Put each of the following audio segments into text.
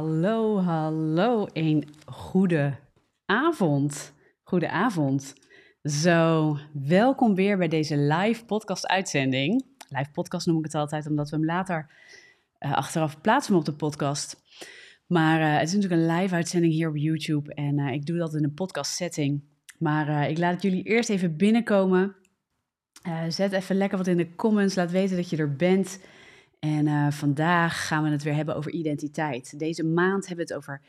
Hallo, hallo. Een goede avond. Goede avond. Zo, welkom weer bij deze live podcast uitzending. Live podcast noem ik het altijd, omdat we hem later uh, achteraf plaatsen op de podcast. Maar uh, het is natuurlijk een live uitzending hier op YouTube en uh, ik doe dat in een podcast setting. Maar ik laat jullie eerst even binnenkomen. zet even lekker wat in de comments, laat weten dat je er bent. En uh, vandaag gaan we het weer hebben over identiteit. Deze maand hebben we het over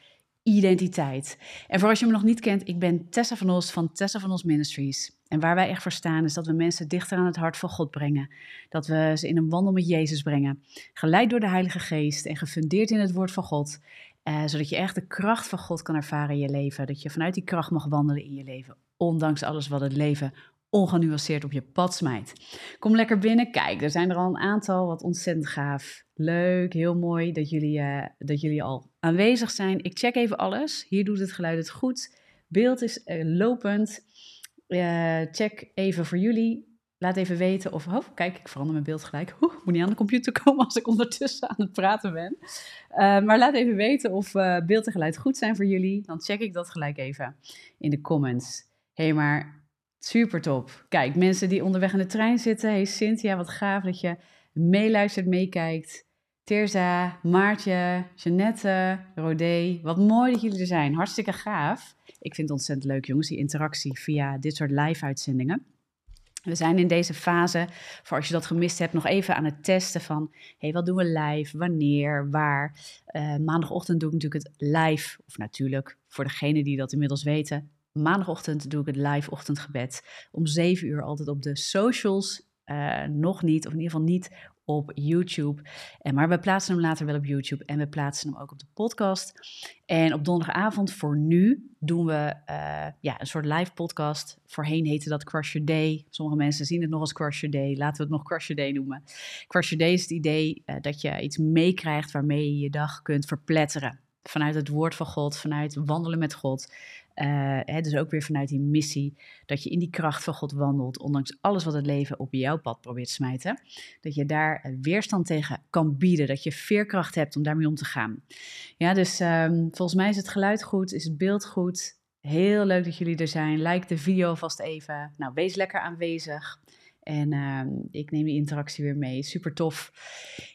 identiteit. En voor als je me nog niet kent, ik ben Tessa van Os van Tessa van Os Ministries. En waar wij echt voor staan is dat we mensen dichter aan het hart van God brengen. Dat we ze in een wandel met Jezus brengen. Geleid door de Heilige Geest en gefundeerd in het woord van God. Uh, zodat je echt de kracht van God kan ervaren in je leven. Dat je vanuit die kracht mag wandelen in je leven. Ondanks alles wat het leven ongenuanceerd op je pad smijt. Kom lekker binnen. Kijk, er zijn er al een aantal. Wat ontzettend gaaf. Leuk, heel mooi dat jullie, uh, dat jullie al aanwezig zijn. Ik check even alles. Hier doet het geluid het goed. Beeld is uh, lopend. Uh, check even voor jullie. Laat even weten of... Oh, kijk, ik verander mijn beeld gelijk. Oeh, moet niet aan de computer komen als ik ondertussen aan het praten ben. maar laat even weten of beeld en geluid goed zijn voor jullie. Dan check ik dat gelijk even in de comments. Hé, hey, maar Super top. Kijk, mensen die onderweg in de trein zitten. Hey Cynthia, wat gaaf dat je meeluistert, meekijkt. Terza, Maartje, Jeannette, Rodé. Wat mooi dat jullie er zijn. Hartstikke gaaf. Ik vind het ontzettend leuk, jongens, die interactie via dit soort live-uitzendingen. We zijn in deze fase, voor als je dat gemist hebt, nog even aan het testen van... hey, wat doen we live, wanneer, waar? Uh, maandagochtend doe ik natuurlijk het live, of natuurlijk, voor degenen die dat inmiddels weten, maandagochtend doe ik het live ochtendgebed. Om 7 uur altijd op de socials. Uh, nog niet, of in ieder geval niet op YouTube. En, maar we plaatsen hem later wel op YouTube en we plaatsen hem ook op de podcast. En op donderdagavond voor nu doen we uh, ja, een soort live podcast. Voorheen heette dat Crush Your Day. Sommige mensen zien het nog als Crush Your Day. Laten we het nog Crush Your Day noemen. Crush Your Day is het idee uh, dat je iets meekrijgt waarmee je je dag kunt verpletteren. Vanuit het woord van God, vanuit wandelen met God. Hè, dus ook weer vanuit die missie, dat je in die kracht van God wandelt, ondanks alles wat het leven op jouw pad probeert te smijten. Dat je daar weerstand tegen kan bieden, dat je veerkracht hebt om daarmee om te gaan. Ja, dus um, volgens mij is het geluid goed, is het beeld goed. Heel leuk dat jullie er zijn. Like de video vast even. Nou, wees lekker aanwezig. En uh, ik neem die interactie weer mee. Super tof.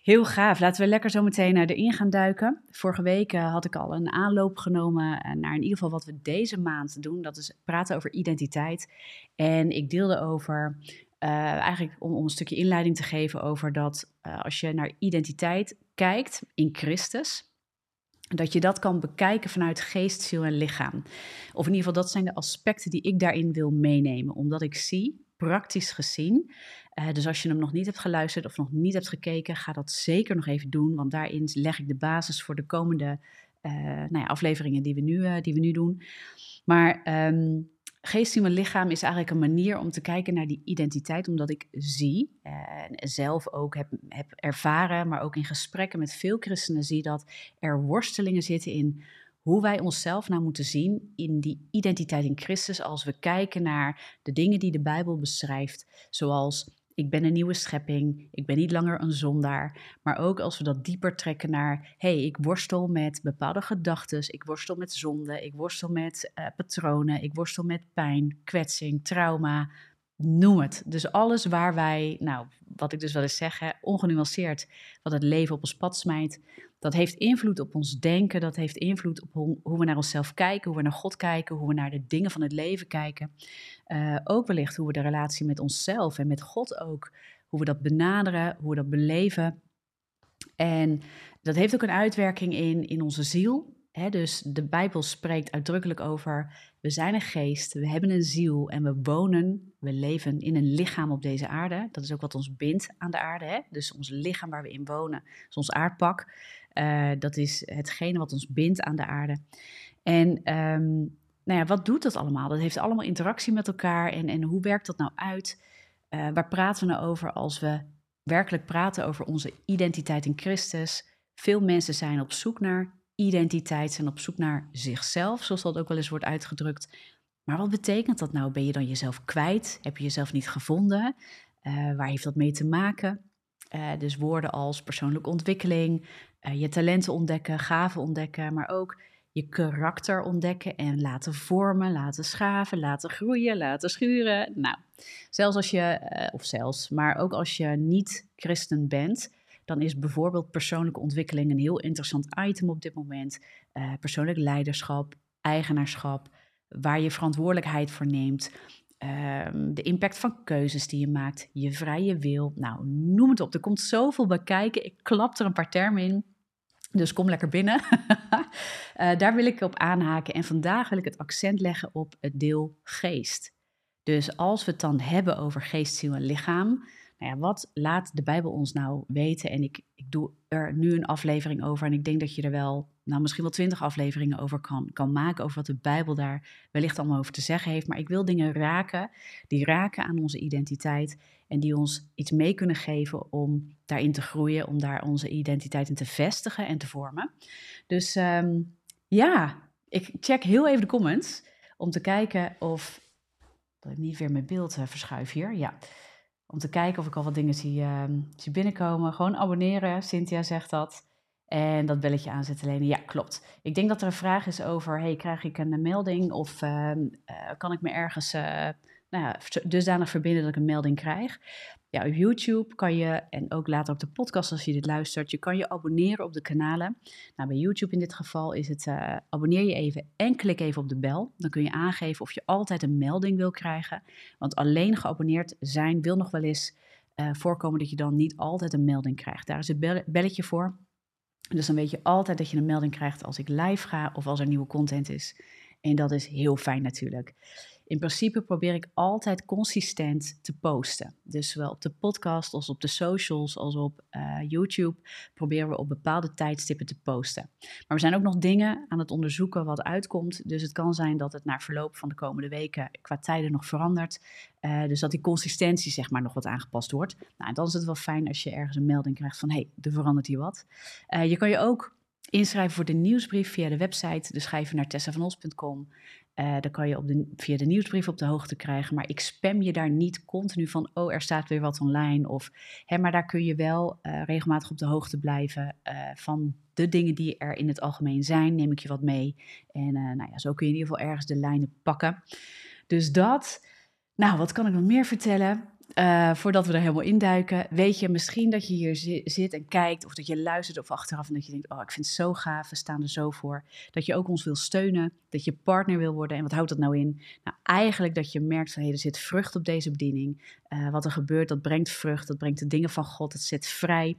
Heel gaaf. Laten we lekker zo meteen erin gaan duiken. Vorige week uh, had ik al een aanloop genomen uh, naar in ieder geval wat we deze maand doen. Dat is praten over identiteit. En ik deelde over, uh, eigenlijk om, om, een stukje inleiding te geven over dat als je naar identiteit kijkt in Christus, dat je dat kan bekijken vanuit geest, ziel en lichaam. Of in ieder geval, dat zijn de aspecten die ik daarin wil meenemen. Omdat ik zie praktisch gezien. Uh, dus als je hem nog niet hebt geluisterd of nog niet hebt gekeken, ga dat zeker nog even doen. Want daarin leg ik de basis voor de komende uh, nou ja, afleveringen die we nu, uh, die we nu doen. Maar um, geest, en lichaam is eigenlijk een manier om te kijken naar die identiteit. Omdat ik zie, en zelf ook heb, heb ervaren, maar ook in gesprekken met veel christenen zie dat er worstelingen zitten in hoe wij onszelf nou moeten zien in die identiteit in Christus als we kijken naar de dingen die de Bijbel beschrijft, zoals ik ben een nieuwe schepping, ik ben niet langer een zondaar, maar ook als we dat dieper trekken naar, hey, ik worstel met bepaalde gedachten, ik worstel met zonde, ik worstel met uh, patronen, ik worstel met pijn, kwetsing, trauma, noem het. Dus alles waar wij, nou, wat ik dus wel eens zeg, ongenuanceerd, wat het leven op ons pad smijt, dat heeft invloed op ons denken, dat heeft invloed op hoe, we naar onszelf kijken, hoe we naar God kijken, hoe we naar de dingen van het leven kijken. Uh, ook wellicht hoe we de relatie met onszelf en met God ook, hoe we dat benaderen, hoe we dat beleven. En dat heeft ook een uitwerking in, in onze ziel. Dus de Bijbel spreekt uitdrukkelijk over, we zijn een geest, we hebben een ziel en we wonen, we leven in een lichaam op deze aarde. Dat is ook wat ons bindt aan de aarde. Hè? Dus ons lichaam waar we in wonen, ons aardpak. Uh, dat is hetgene wat ons bindt aan de aarde. En um, nou ja, wat doet dat allemaal? Dat heeft allemaal interactie met elkaar. En, en hoe werkt dat nou uit? Uh, waar praten we nou over als we werkelijk praten over onze identiteit in Christus? Veel mensen zijn op zoek naar identiteit, zijn op zoek naar zichzelf, zoals dat ook wel eens wordt uitgedrukt. Maar wat betekent dat nou? Ben je dan jezelf kwijt? Heb je jezelf niet gevonden? Uh, waar heeft dat mee te maken? dus woorden als persoonlijke ontwikkeling, je talenten ontdekken, gaven ontdekken, maar ook je karakter ontdekken en laten vormen, laten schaven, laten groeien, laten schuren. Nou, zelfs als je, of zelfs, maar ook als je niet christen bent, dan is bijvoorbeeld persoonlijke ontwikkeling een heel interessant item op dit moment. Uh, persoonlijk leiderschap, eigenaarschap, waar je verantwoordelijkheid voor neemt. Ehm, de impact van keuzes die je maakt, je vrije wil. Nou, noem het op. Er komt zoveel bij kijken. Ik klap er een paar termen in. Dus kom lekker binnen. uh, daar wil ik op aanhaken. En vandaag wil ik het accent leggen op het deel geest. Dus als we het dan hebben over geest, ziel en lichaam, nou ja, wat laat de Bijbel ons nou weten? En ik, ik doe er nu een aflevering over en ik denk dat je er wel, nou misschien wel twintig afleveringen over kan, kan maken, over wat de Bijbel daar wellicht allemaal over te zeggen heeft. Maar ik wil dingen raken, die raken aan onze identiteit en die ons iets mee kunnen geven om daarin te groeien, om daar onze identiteit in te vestigen en te vormen. Dus ehm, ja, ik check heel even de comments om te kijken of, dat ik niet weer mijn beeld uh, verschuif hier, ja om te kijken of ik al wat dingen zie, uh, zie binnenkomen. Gewoon abonneren, Cynthia zegt dat. En dat belletje aanzetten alleen. Ja, klopt. Ik denk dat er een vraag is over, hey, krijg ik een melding of uh, kan ik me ergens uh, nou ja, dusdanig verbinden dat ik een melding krijg? Op YouTube kan je, en ook later op de podcast als je dit luistert, je kan je abonneren op de kanalen. Nou, bij YouTube in dit geval is het, uh, abonneer je even en klik even op de bel. Dan kun je aangeven of je altijd een melding wil krijgen. Want alleen geabonneerd zijn wil nog wel eens uh, voorkomen dat je dan niet altijd een melding krijgt. Daar is het belletje voor. Dus dan weet je altijd dat je een melding krijgt als ik live ga of als er nieuwe content is. En dat is heel fijn natuurlijk. In principe probeer ik altijd consistent te posten. Dus zowel op de podcast als op de socials als op uh, YouTube proberen we op bepaalde tijdstippen te posten. Maar we zijn ook nog dingen aan het onderzoeken wat uitkomt. Dus het kan zijn dat het na verloop van de komende weken qua tijden nog verandert. Uh, dus dat die consistentie zeg maar nog wat aangepast wordt. Nou, dan is het wel fijn als je ergens een melding krijgt van hé, hey, er verandert hier wat. Uh, je kan je ook inschrijven voor de nieuwsbrief via de website. Dus even naar tessavanos.com. Uh, dan kan je op de, via de nieuwsbrief op de hoogte krijgen. Maar ik spam je daar niet continu van, oh, er staat weer wat online. Of, hè, maar daar kun je wel uh, regelmatig op de hoogte blijven uh, van de dingen die er in het algemeen zijn. Neem ik je wat mee. En nou ja, zo kun je in ieder geval ergens de lijnen pakken. Dus dat. Nou, wat kan ik nog meer vertellen? Uh, voordat we er helemaal induiken, weet je misschien dat je hier zit en kijkt, of dat je luistert of achteraf en dat je denkt: Oh, ik vind het zo gaaf, we staan er zo voor. Dat je ook ons wil steunen, dat je partner wil worden. En wat houdt dat nou in? Nou, eigenlijk dat je merkt van er zit vrucht op deze bediening. Uh, wat er gebeurt, dat brengt vrucht, dat brengt de dingen van God, het zet vrij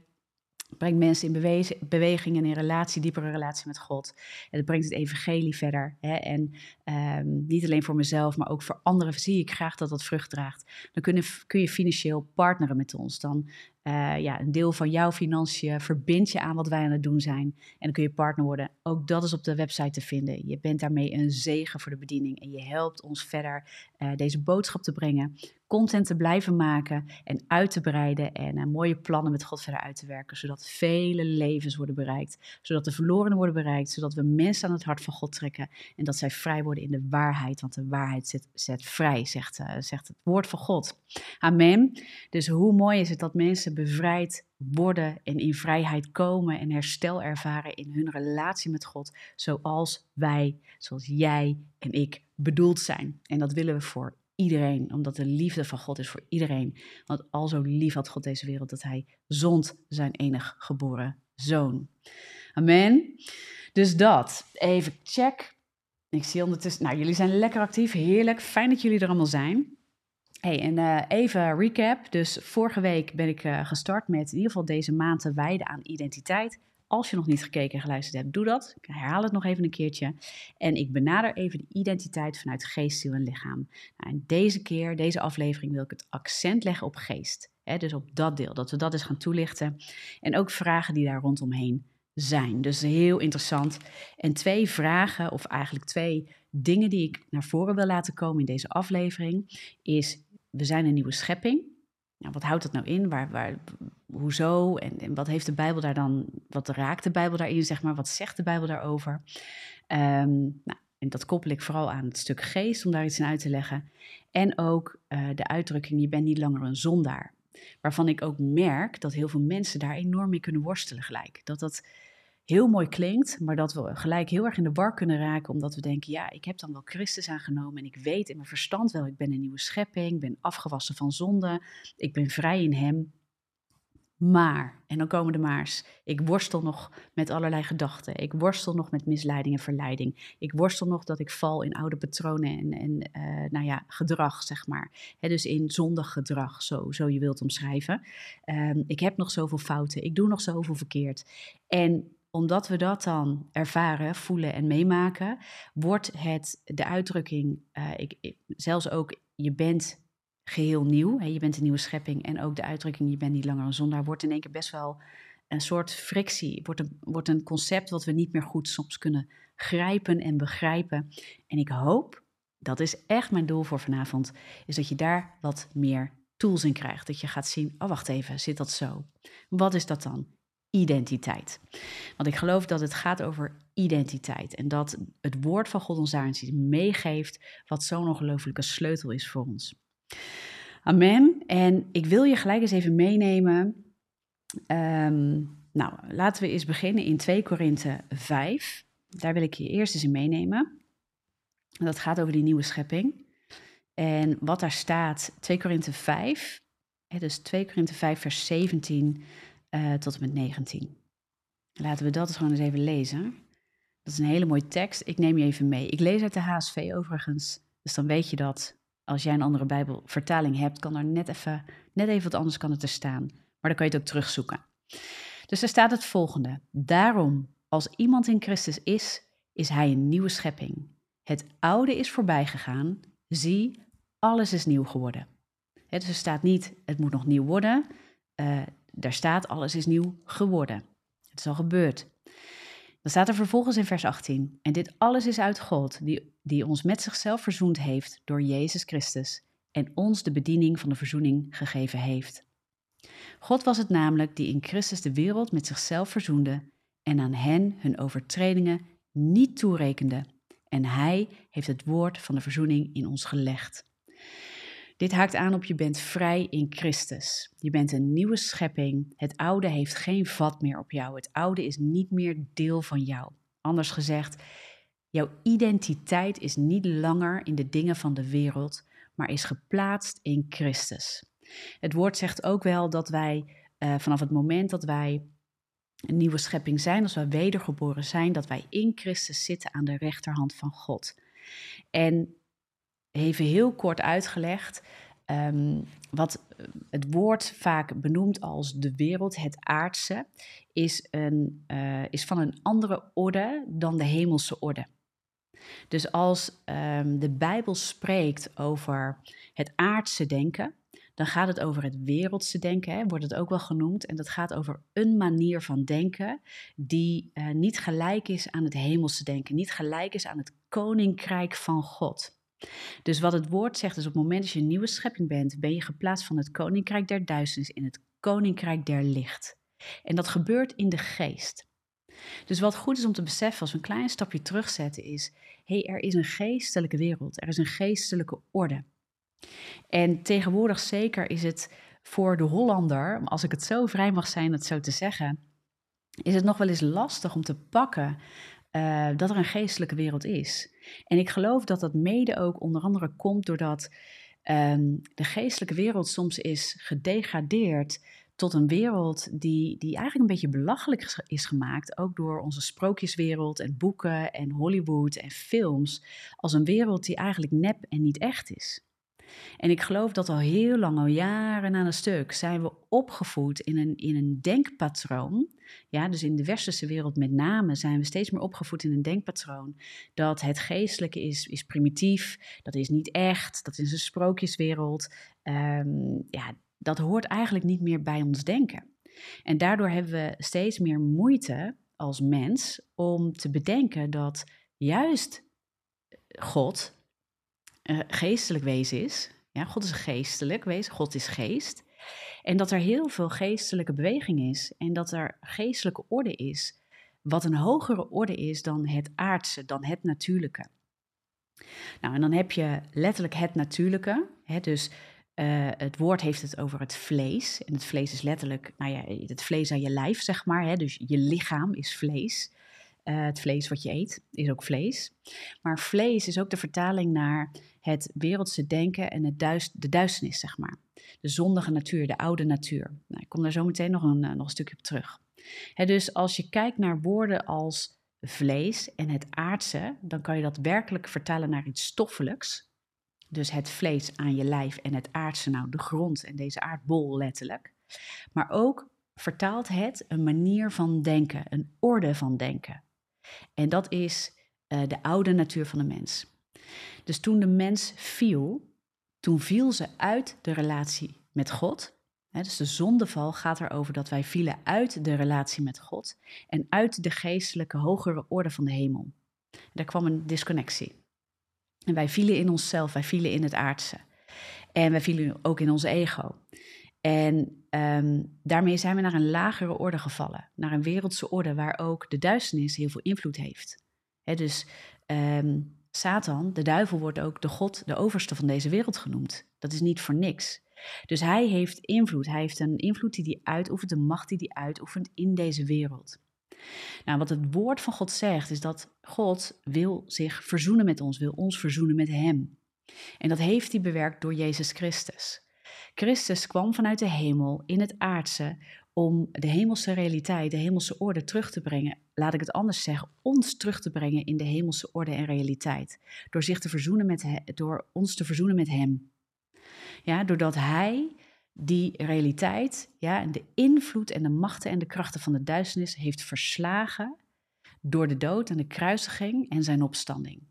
brengt mensen in beweging en in relatie, diepere relatie met God. En het brengt het evangelie verder. Hè? En um, niet alleen voor mezelf, maar ook voor anderen zie ik graag dat dat vrucht draagt. Dan kun je, kun je financieel partneren met ons. Dan uh, ja, een deel van jouw financiën verbind je aan wat wij aan het doen zijn. En dan kun je partner worden. Ook dat is op de website te vinden. Je bent daarmee een zegen voor de bediening. En je helpt ons verder uh, deze boodschap te brengen content te blijven maken en uit te breiden en uh, mooie plannen met God verder uit te werken, zodat vele levens worden bereikt, zodat de verlorenen worden bereikt, zodat we mensen aan het hart van God trekken en dat zij vrij worden in de waarheid, want de waarheid zet, zet vrij, zegt, uh, zegt het woord van God. Amen. Dus hoe mooi is het dat mensen bevrijd worden en in vrijheid komen en herstel ervaren in hun relatie met God, zoals wij, zoals jij en ik bedoeld zijn. En dat willen we voor iedereen, omdat de liefde van God is voor iedereen. Want al zo lief had God deze wereld dat hij zond zijn enig geboren zoon. Amen. Dus dat, even check. Ik zie ondertussen, nou jullie zijn lekker actief, heerlijk, fijn dat jullie er allemaal zijn. Hey, en uh, even recap. Dus vorige week ben ik uh, gestart met in ieder geval deze maand te wijden aan identiteit. Als je nog niet gekeken en geluisterd hebt, doe dat. Ik herhaal het nog even een keertje. En ik benader even de identiteit vanuit geest, ziel en lichaam. Nou, en deze keer, deze aflevering, wil ik het accent leggen op geest. dus op dat deel, dat we dat eens gaan toelichten. En ook vragen die daar rondomheen zijn. Dus heel interessant. En twee vragen, of eigenlijk twee dingen die ik naar voren wil laten komen in deze aflevering, is: we zijn een nieuwe schepping. Nou, wat houdt dat nou in? Waar, waar, hoezo? En, en, wat heeft de Bijbel daar dan, wat raakt de Bijbel daarin, zeg maar? Wat zegt de Bijbel daarover? Um, nou, en dat koppel ik vooral aan het stuk geest, om daar iets in uit te leggen. En ook uh, de uitdrukking, je bent niet langer een zondaar. waarvan ik ook merk dat heel veel mensen daar enorm mee kunnen worstelen gelijk. Dat dat heel mooi klinkt, maar dat we gelijk heel erg in de war kunnen raken, omdat we denken, ja, ik heb dan wel Christus aangenomen en ik weet in mijn verstand wel, ik ben een nieuwe schepping, ik ben afgewassen van zonde, ik ben vrij in Hem. Maar, en dan komen de maars, ik worstel nog met allerlei gedachten. Ik worstel nog met misleiding en verleiding. Ik worstel nog dat ik val in oude patronen en, en uh, nou ja, gedrag, zeg maar. dus in zondig gedrag, zo, zo je wilt omschrijven. Um, ik heb nog zoveel fouten, ik doe nog zoveel verkeerd. En omdat we dat dan ervaren, voelen en meemaken, wordt het de uitdrukking, uh, ik, zelfs ook je bent geheel nieuw, hè, je bent een nieuwe schepping en ook de uitdrukking je bent niet langer een zondaar, wordt in één keer best wel een soort frictie, wordt een, wordt een concept wat we niet meer goed soms kunnen grijpen en begrijpen. En ik hoop, dat is echt mijn doel voor vanavond, is dat je daar wat meer tools in krijgt. Dat je gaat zien, oh wacht even, zit dat zo? Wat is dat dan? Identiteit. Want ik geloof dat het gaat over identiteit en dat het woord van God ons daarin meegeeft wat zo'n ongelofelijke sleutel is voor ons. Amen. En ik wil je gelijk eens even meenemen. Ehm, nou, laten we eens beginnen in 2 Korinthe 5. Daar wil ik je eerst eens in meenemen. Dat gaat over die nieuwe schepping. En wat daar staat, 2 Korinthe 5, dus 2 Korinthe 5 vers 17 uh, tot en met 19. Laten we dat eens gewoon eens even lezen. Dat is een hele mooie tekst. Ik neem je even mee. Ik lees uit de HSV overigens. Dus dan weet je dat als jij een andere Bijbelvertaling hebt, kan er net even, net even wat anders kan het er staan. Maar dan kan je het ook terugzoeken. Dus er staat het volgende. Daarom, als iemand in Christus is, is hij een nieuwe schepping. Het oude is voorbij gegaan. Zie, alles is nieuw geworden. dus er staat niet, het moet nog nieuw worden. Uh, daar staat, alles is nieuw geworden. Het is al gebeurd. Dan staat er vervolgens in vers 18, en dit alles is uit God, die, die ons met zichzelf verzoend heeft door Jezus Christus en ons de bediening van de verzoening gegeven heeft. God was het namelijk die in Christus de wereld met zichzelf verzoende en aan hen hun overtredingen niet toerekende. En Hij heeft het woord van de verzoening in ons gelegd. Dit haakt aan op je bent vrij in Christus. Je bent een nieuwe schepping. Het oude heeft geen vat meer op jou. Het oude is niet meer deel van jou. Anders gezegd, jouw identiteit is niet langer in de dingen van de wereld, maar is geplaatst in Christus. Het woord zegt ook wel dat wij uh, vanaf het moment dat wij een nieuwe schepping zijn, als wij wedergeboren zijn, dat wij in Christus zitten aan de rechterhand van God. En even heel kort uitgelegd. Um, wat het woord vaak benoemt als de wereld, het aardse, is, een, uh, is van een andere orde dan de hemelse orde. Dus als um, de Bijbel spreekt over het aardse denken, dan gaat het over het wereldse denken, hè, wordt het ook wel genoemd. En dat gaat over een manier van denken die uh, niet gelijk is aan het hemelse denken, niet gelijk is aan het koninkrijk van God. Dus wat het woord zegt is op het moment dat je een nieuwe schepping bent, ben je geplaatst van het koninkrijk der duisternis in het koninkrijk der licht. En dat gebeurt in de geest. Dus wat goed is om te beseffen als we een klein stapje terugzetten is, hé, hey, er is een geestelijke wereld, er is een geestelijke orde. En tegenwoordig zeker is het voor de Hollander, als ik het zo vrij mag zijn het zo te zeggen, is het nog wel eens lastig om te pakken uh, dat er een geestelijke wereld is. En ik geloof dat dat mede ook onder andere komt doordat um, de geestelijke wereld soms is gedegradeerd tot een wereld die, die eigenlijk een beetje belachelijk is gemaakt, ook door onze sprookjeswereld en boeken en Hollywood en films, als een wereld die eigenlijk nep en niet echt is. En ik geloof dat al heel lang, al jaren aan een stuk, zijn we opgevoed in een, in een denkpatroon. Ja, dus in de westerse wereld met name zijn we steeds meer opgevoed in een denkpatroon dat het geestelijke is, is primitief, dat is niet echt, dat is een sprookjeswereld. Um, ja, dat hoort eigenlijk niet meer bij ons denken. En daardoor hebben we steeds meer moeite als mens om te bedenken dat juist God uh, geestelijk wezen is. Ja, God is geestelijk wezen, God is geest. En dat er heel veel geestelijke beweging is en dat er geestelijke orde is, wat een hogere orde is dan het aardse, dan het natuurlijke. Nou, en dan heb je letterlijk het natuurlijke, hè, dus Uh, het woord heeft het over het vlees. En het vlees is letterlijk, nou ja, het vlees aan je lijf, zeg maar. Hè? Dus je lichaam is vlees. Uh, het vlees wat je eet is ook vlees. Maar vlees is ook de vertaling naar het wereldse denken en het de duisternis, zeg maar. De zondige natuur, de oude natuur. Nou, ik kom daar zo meteen nog een, uh, nog een stukje op terug. Dus als je kijkt naar woorden als vlees en het aardse, dan kan je dat werkelijk vertalen naar iets stoffelijks. Dus het vlees aan je lijf en het aardse, nou de grond en deze aardbol letterlijk. Maar ook vertaalt het een manier van denken, een orde van denken. En dat is uh, de oude natuur van de mens. Dus toen de mens viel, toen viel ze uit de relatie met God. Dus de zondeval gaat erover dat wij vielen uit de relatie met God en uit de geestelijke hogere orde van de hemel. Daar kwam een disconnectie. En wij vielen in onszelf, wij vielen in het aardse. En wij vielen ook in ons ego. En um, daarmee zijn we naar een lagere orde gevallen, naar een wereldse orde waar ook de duisternis heel veel invloed heeft. He, dus um, Satan, de duivel, wordt ook de god, de overste van deze wereld genoemd. Dat is niet voor niks. Dus hij heeft invloed. Hij heeft een invloed die hij uitoefent, een macht die hij uitoefent in deze wereld. Nou, wat het woord van God zegt, is dat God wil zich verzoenen met ons, wil ons verzoenen met Hem. En dat heeft hij bewerkt door Jezus Christus. Christus kwam vanuit de hemel in het aardse om de hemelse realiteit, de hemelse orde terug te brengen. Laat ik het anders zeggen, ons terug te brengen in de hemelse orde en realiteit. Door zich te verzoenen met door ons te verzoenen met Hem. Ja, doordat Hij die realiteit, ja, en de invloed en de machten en de krachten van de duisternis heeft verslagen door de dood en de kruisiging en zijn opstanding.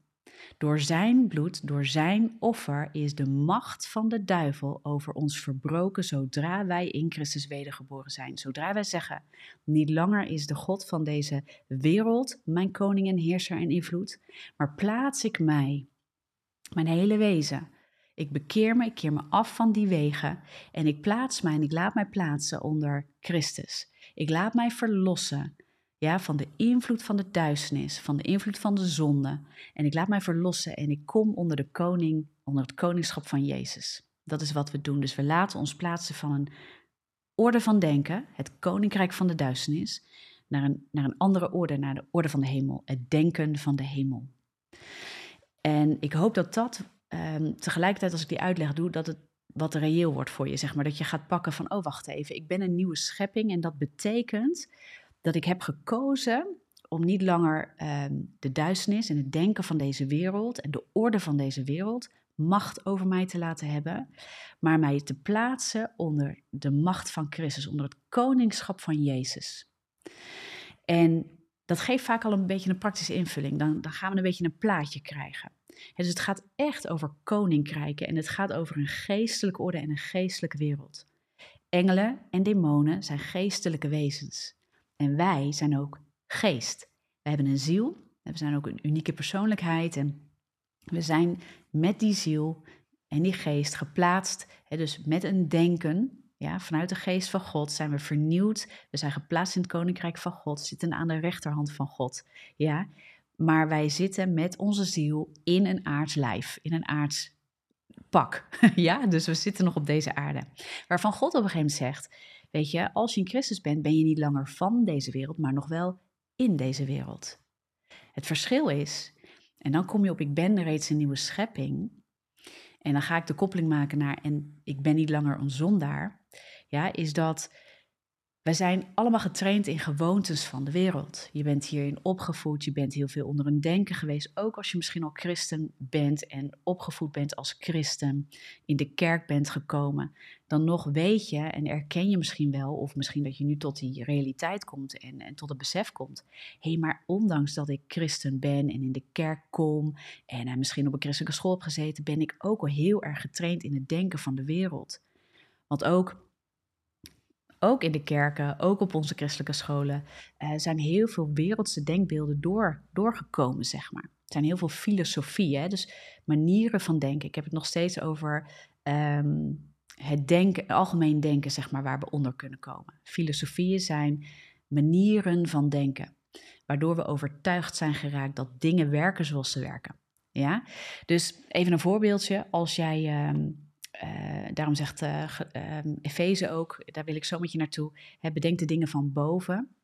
Door zijn bloed, door zijn offer, is de macht van de duivel over ons verbroken zodra wij in Christus wedergeboren zijn. Zodra wij zeggen, niet langer is de God van deze wereld mijn koning en heerser en invloed, maar plaats ik mij, mijn hele wezen, ik bekeer me, ik keer me af van die wegen en ik plaats mij en ik laat mij plaatsen onder Christus. Ik laat mij verlossen ja, van de invloed van de duisternis, van de invloed van de zonde. En ik laat mij verlossen en ik kom onder de koning, onder het koningschap van Jezus. Dat is wat we doen. Dus we laten ons plaatsen van een orde van denken, het koninkrijk van de duisternis, naar een, naar een andere orde, naar de orde van de hemel, het denken van de hemel. En ik hoop dat dat um, tegelijkertijd, als ik die uitleg doe, dat het wat reëel wordt voor je, zeg maar. Dat je gaat pakken van, oh wacht even, ik ben een nieuwe schepping en dat betekent dat ik heb gekozen om niet langer um, de duisternis en het denken van deze wereld en de orde van deze wereld macht over mij te laten hebben, maar mij te plaatsen onder de macht van Christus, onder het koningschap van Jezus. En dat geeft vaak al een beetje een praktische invulling. Dan, dan gaan we een beetje een plaatje krijgen. dus het gaat echt over koninkrijken en het gaat over een geestelijke orde en een geestelijke wereld. Engelen en demonen zijn geestelijke wezens. En wij zijn ook geest. We hebben een ziel, we zijn ook een unieke persoonlijkheid en we zijn met die ziel en die geest geplaatst, dus met een denken, ja, vanuit de geest van God zijn we vernieuwd. We zijn geplaatst in het koninkrijk van God, zitten aan de rechterhand van God. Ja, maar wij zitten met onze ziel in een aards lijf, in een aards pak. ja, dus we zitten nog op deze aarde. Waarvan God op een gegeven moment zegt: Weet je, als je in Christus bent, ben je niet langer van deze wereld, maar nog wel in deze wereld. Het verschil is, en dan kom je op: Ik ben reeds een nieuwe schepping. En dan ga ik de koppeling maken naar: En ik ben niet langer een zondaar ja, is dat wij zijn allemaal getraind in gewoontes van de wereld. Je bent hierin opgevoed, je bent heel veel onder een denken geweest. Ook als je misschien al christen bent en opgevoed bent als christen, in de kerk bent gekomen, dan nog weet je en erken je misschien wel, of misschien dat je nu tot die realiteit komt en, en tot het besef komt. Hé, hey, maar ondanks dat ik christen ben en in de kerk kom en uh, misschien op een christelijke school heb gezeten, ben ik ook al heel erg getraind in het denken van de wereld. Want ook ook in de kerken, ook op onze christelijke scholen, uh, zijn heel veel wereldse denkbeelden door, doorgekomen, zeg maar. Er zijn heel veel filosofieën, dus manieren van denken. Ik heb het nog steeds over um, het denken, algemeen denken, zeg maar, waar we onder kunnen komen. Filosofieën zijn manieren van denken, waardoor we overtuigd zijn geraakt dat dingen werken zoals ze werken. Ja? Dus even een voorbeeldje. Als jij um, daarom zegt uh, Efeze ook, daar wil ik zo met je naartoe, hè, bedenk de dingen van boven.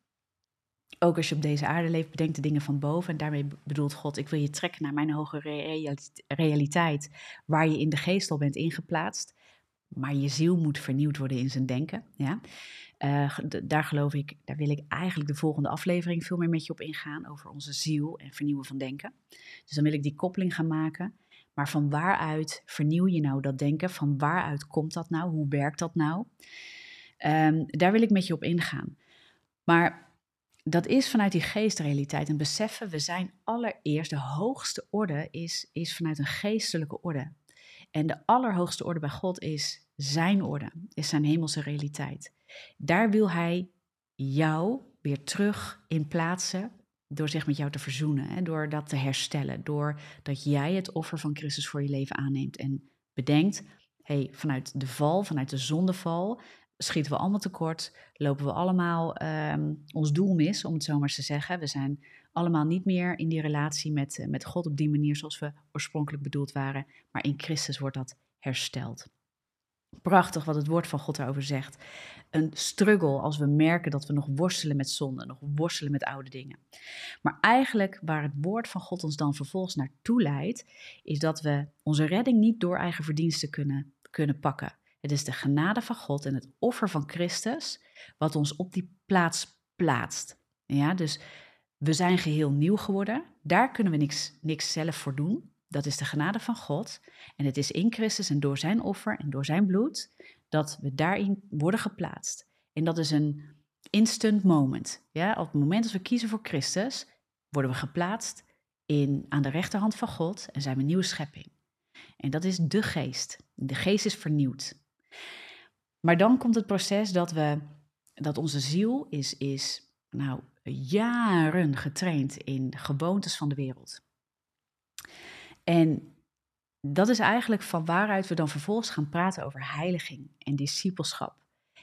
Ook als je op deze aarde leeft, bedenk de dingen van boven. En daarmee bedoelt God, ik wil je trekken naar mijn hogere realiteit, waar je in de geest al bent ingeplaatst. Maar je ziel moet vernieuwd worden in zijn denken. Ja? Uh, daar geloof ik, daar wil ik eigenlijk de volgende aflevering veel meer met je op ingaan, over onze ziel en vernieuwen van denken. Dus dan wil ik die koppeling gaan maken. Maar van waaruit vernieuw je nou dat denken? Van waaruit komt dat nou? Hoe werkt dat nou? Um, daar wil ik met je op ingaan. Maar dat is vanuit die geestrealiteit. En beseffen, we zijn allereerst, de hoogste orde is, is vanuit een geestelijke orde. En de allerhoogste orde bij God is zijn orde, is zijn hemelse realiteit. Daar wil hij jou weer terug in plaatsen door zich met jou te verzoenen, hè, door dat te herstellen, door dat jij het offer van Christus voor je leven aanneemt en bedenkt, hey, vanuit de val, vanuit de zondeval, schieten we allemaal tekort, lopen we allemaal um, ons doel mis, om het zo maar te zeggen. We zijn allemaal niet meer in die relatie met, eh, met God op die manier zoals we oorspronkelijk bedoeld waren, maar in Christus wordt dat hersteld. Prachtig wat het woord van God daarover zegt. Een struggle als we merken dat we nog worstelen met zonde, nog worstelen met oude dingen. Maar eigenlijk waar het woord van God ons dan vervolgens naartoe leidt, is dat we onze redding niet door eigen verdiensten kunnen, kunnen pakken. Het is de genade van God en het offer van Christus wat ons op die plaats plaatst. Ja, dus we zijn geheel nieuw geworden. Daar kunnen we niks, niks zelf voor doen. Dat is de genade van God. En het is in Christus en door zijn offer en door zijn bloed dat we daarin worden geplaatst. En dat is een instant moment. Ja, op het moment dat we kiezen voor Christus, worden we geplaatst in, aan de rechterhand van God en zijn we een nieuwe schepping. En dat is de geest. De geest is vernieuwd. Maar dan komt het proces dat, we, dat onze ziel is, is nou, jaren getraind in gewoontes van de wereld. En dat is eigenlijk van waaruit we dan vervolgens gaan praten over heiliging en discipelschap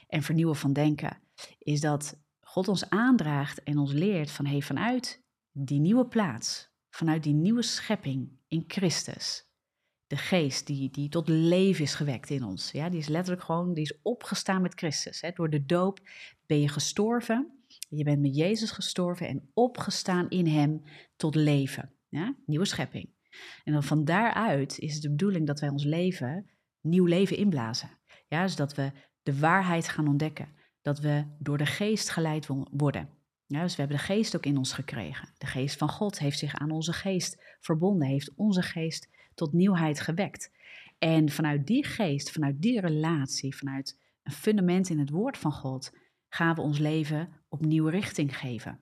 en vernieuwen van denken. Is dat God ons aandraagt en ons leert van hey, vanuit die nieuwe plaats, vanuit die nieuwe schepping in Christus, de geest die, die tot leven is gewekt in ons. Ja, die is letterlijk gewoon, die is opgestaan met Christus. Hè. Door de doop ben je gestorven. Je bent met Jezus gestorven en opgestaan in Hem tot leven. Ja, nieuwe schepping. En dan van daaruit is het de bedoeling dat wij ons leven, nieuw leven inblazen. Ja, dus dat we de waarheid gaan ontdekken. Dat we door de geest geleid worden. Ja, dus we hebben de geest ook in ons gekregen. De geest van God heeft zich aan onze geest verbonden, heeft onze geest tot nieuwheid gewekt. En vanuit die geest, vanuit die relatie, vanuit een fundament in het woord van God, gaan we ons leven opnieuw richting geven.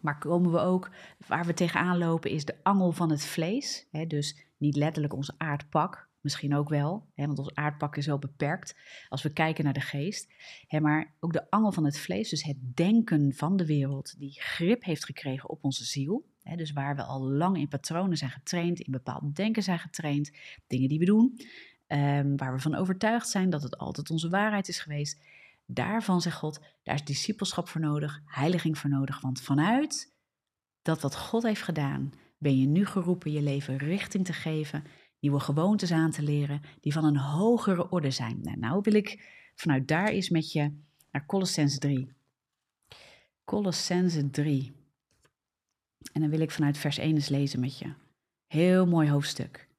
Maar komen we ook, waar we tegenaan lopen, is de angel van het vlees. Hè, dus niet letterlijk ons aardpak, misschien ook wel, hè, want ons aardpak is wel beperkt als we kijken naar de geest. Hè, maar ook de angel van het vlees, dus het denken van de wereld, die grip heeft gekregen op onze ziel. Hè, dus waar we al lang in patronen zijn getraind, in bepaald denken zijn getraind, dingen die we doen, um, waar we van overtuigd zijn dat het altijd onze waarheid is geweest. Daarvan zegt God, daar is discipelschap voor nodig, heiliging voor nodig. Want vanuit dat wat God heeft gedaan, ben je nu geroepen je leven richting te geven, nieuwe gewoontes aan te leren, die van een hogere orde zijn. Nou, nou wil ik vanuit daar eens met je naar Colossense 3. Colossense 3. En dan wil ik vanuit vers 1 eens lezen met je. Heel mooi hoofdstuk.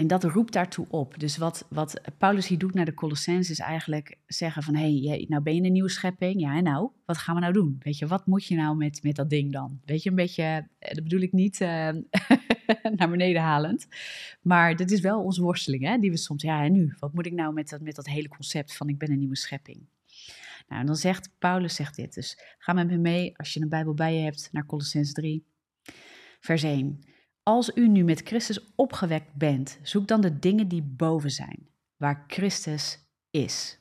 En dat roept daartoe op. Dus wat, wat Paulus hier doet naar de Colossens is eigenlijk zeggen van... hé, hey, nou ben je een nieuwe schepping. Ja, en nou, wat gaan we nou doen? Weet je, wat moet je nou met, met dat ding dan? Weet je, een beetje, eh, dat bedoel ik niet uh, naar beneden halend. Maar dit is wel onze worsteling, hè? Die we soms, ja, en nu? Wat moet ik nou met dat, met dat hele concept van ik ben een nieuwe schepping? Nou, en dan zegt Paulus zegt dit. Dus ga met me mee, als je een Bijbel bij je hebt, naar Colossens 3, vers 1... Als u nu met Christus opgewekt bent, zoek dan de dingen die boven zijn, waar Christus is.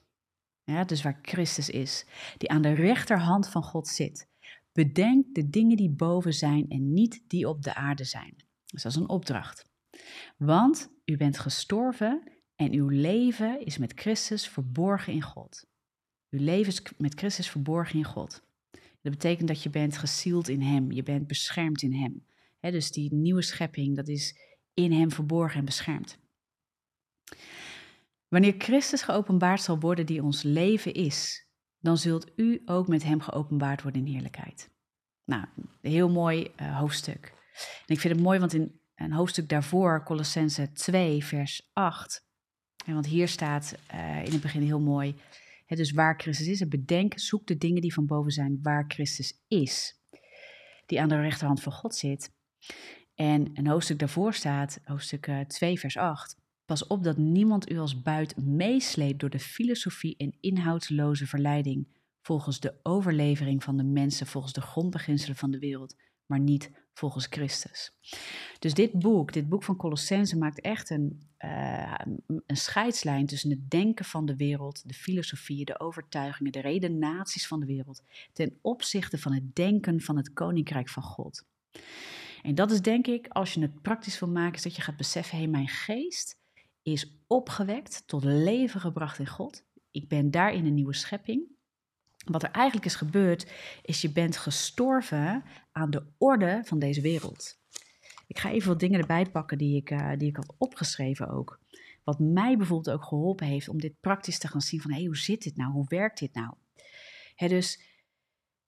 Ja, dus waar Christus is, die aan de rechterhand van God zit. Bedenk de dingen die boven zijn en niet die op de aarde zijn. Dus dat is een opdracht. Want u bent gestorven en uw leven is met Christus verborgen in God. Uw leven is met Christus verborgen in God. Dat betekent dat je bent gesield in Hem, je bent beschermd in Hem dus die nieuwe schepping, dat is in hem verborgen en beschermd. Wanneer Christus geopenbaard zal worden die ons leven is, dan zult u ook met hem geopenbaard worden in heerlijkheid. Nou, heel mooi uh, hoofdstuk. Ik vind het mooi, want in een hoofdstuk daarvoor, Colossense 2, vers 8. En want hier staat uh, in het begin heel mooi, dus waar Christus is. En bedenk, zoek de dingen die van boven zijn, waar Christus is. Die aan de rechterhand van God zit. En een hoofdstuk daarvoor staat, hoofdstuk uh, 2, vers 8. Pas op dat niemand u als buit meesleept door de filosofie en inhoudsloze verleiding, volgens de overlevering van de mensen, volgens de grondbeginselen van de wereld, maar niet volgens Christus. Dus dit boek, dit boek van Colossense, maakt echt een, uh, een scheidslijn tussen het denken van de wereld, de filosofieën, de overtuigingen, de redenaties van de wereld, ten opzichte van het denken van het koninkrijk van God. En dat is denk ik, als je het praktisch wil maken, is dat je gaat beseffen, hé, hey, mijn geest is opgewekt, tot leven gebracht in God. Ik ben daarin een nieuwe schepping. Wat er eigenlijk is gebeurd, is je bent gestorven aan de orde van deze wereld. Ik ga even wat dingen erbij pakken die ik, uh, die ik had opgeschreven ook. Wat mij bijvoorbeeld ook geholpen heeft om dit praktisch te gaan zien van hé, hey, hoe zit dit nou? Hoe werkt dit nou? Dus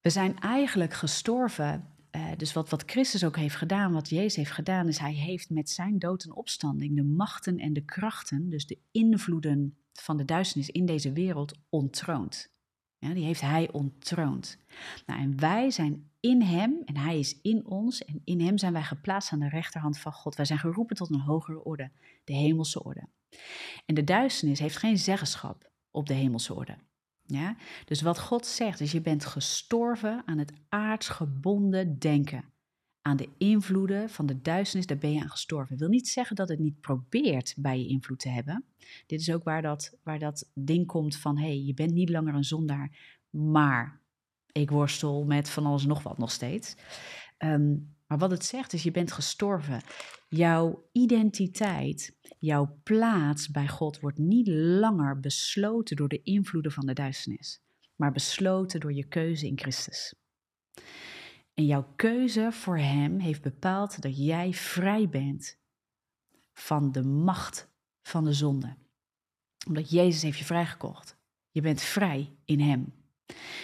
we zijn eigenlijk gestorven uh, dus wat, wat Christus ook heeft gedaan, wat Jezus heeft gedaan, is hij heeft met zijn dood en opstanding de machten en de krachten, dus de invloeden van de duisternis in deze wereld, ontroond. Ja, die heeft hij ontroond. Nou, en wij zijn in hem en hij is in ons en in hem zijn wij geplaatst aan de rechterhand van God. Wij zijn geroepen tot een hogere orde, de hemelse orde. En de duisternis heeft geen zeggenschap op de hemelse orde. Ja? Dus wat God zegt is, je bent gestorven aan het aardsgebonden denken. Aan de invloeden van de duisternis, daar ben je aan gestorven. wil niet zeggen dat het niet probeert bij je invloed te hebben. Dit is ook waar dat, waar dat ding komt van, hé, hey, je bent niet langer een zondaar, maar ik worstel met van alles en nog wat nog steeds. Um, maar wat het zegt is, je bent gestorven. Jouw identiteit, jouw plaats bij God wordt niet langer besloten door de invloeden van de duisternis, maar besloten door je keuze in Christus. En jouw keuze voor Hem heeft bepaald dat jij vrij bent van de macht van de zonde. Omdat Jezus heeft je vrijgekocht. Je bent vrij in Hem.